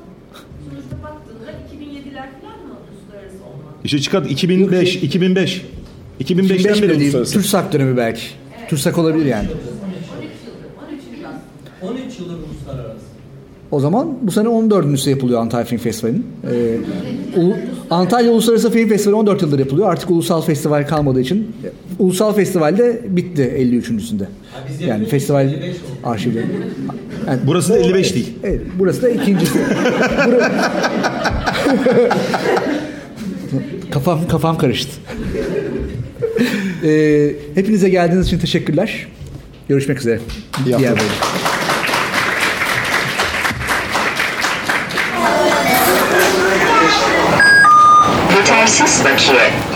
Sonuçta baktığında 2007'ler falan mı uluslararası olmak? İşte çıkart 2005, 2005. 2005'ten 25 beri uluslararası. TÜRSAK dönemi belki. TÜRSAK olabilir yani. 13 yıldır, 13 yıl aslında. 13 yıldır uluslararası. O zaman bu sene 14.sü yapılıyor Antalya Film Festivali'nin. Ee, Ulu- Antalya Uluslararası Film Festivali 14 yıldır yapılıyor. Artık ulusal festival kalmadığı için e, ulusal festival de bitti 53.sünde. biz Yani festival 55 oldu. arşivleri. Yani Burası da 55 değil. Evet, burası da ikincisi. Kafam kafam karıştı. Ee, hepinize geldiğiniz için teşekkürler. Görüşmek üzere. İyi Diğer. Yetersiz bakiye.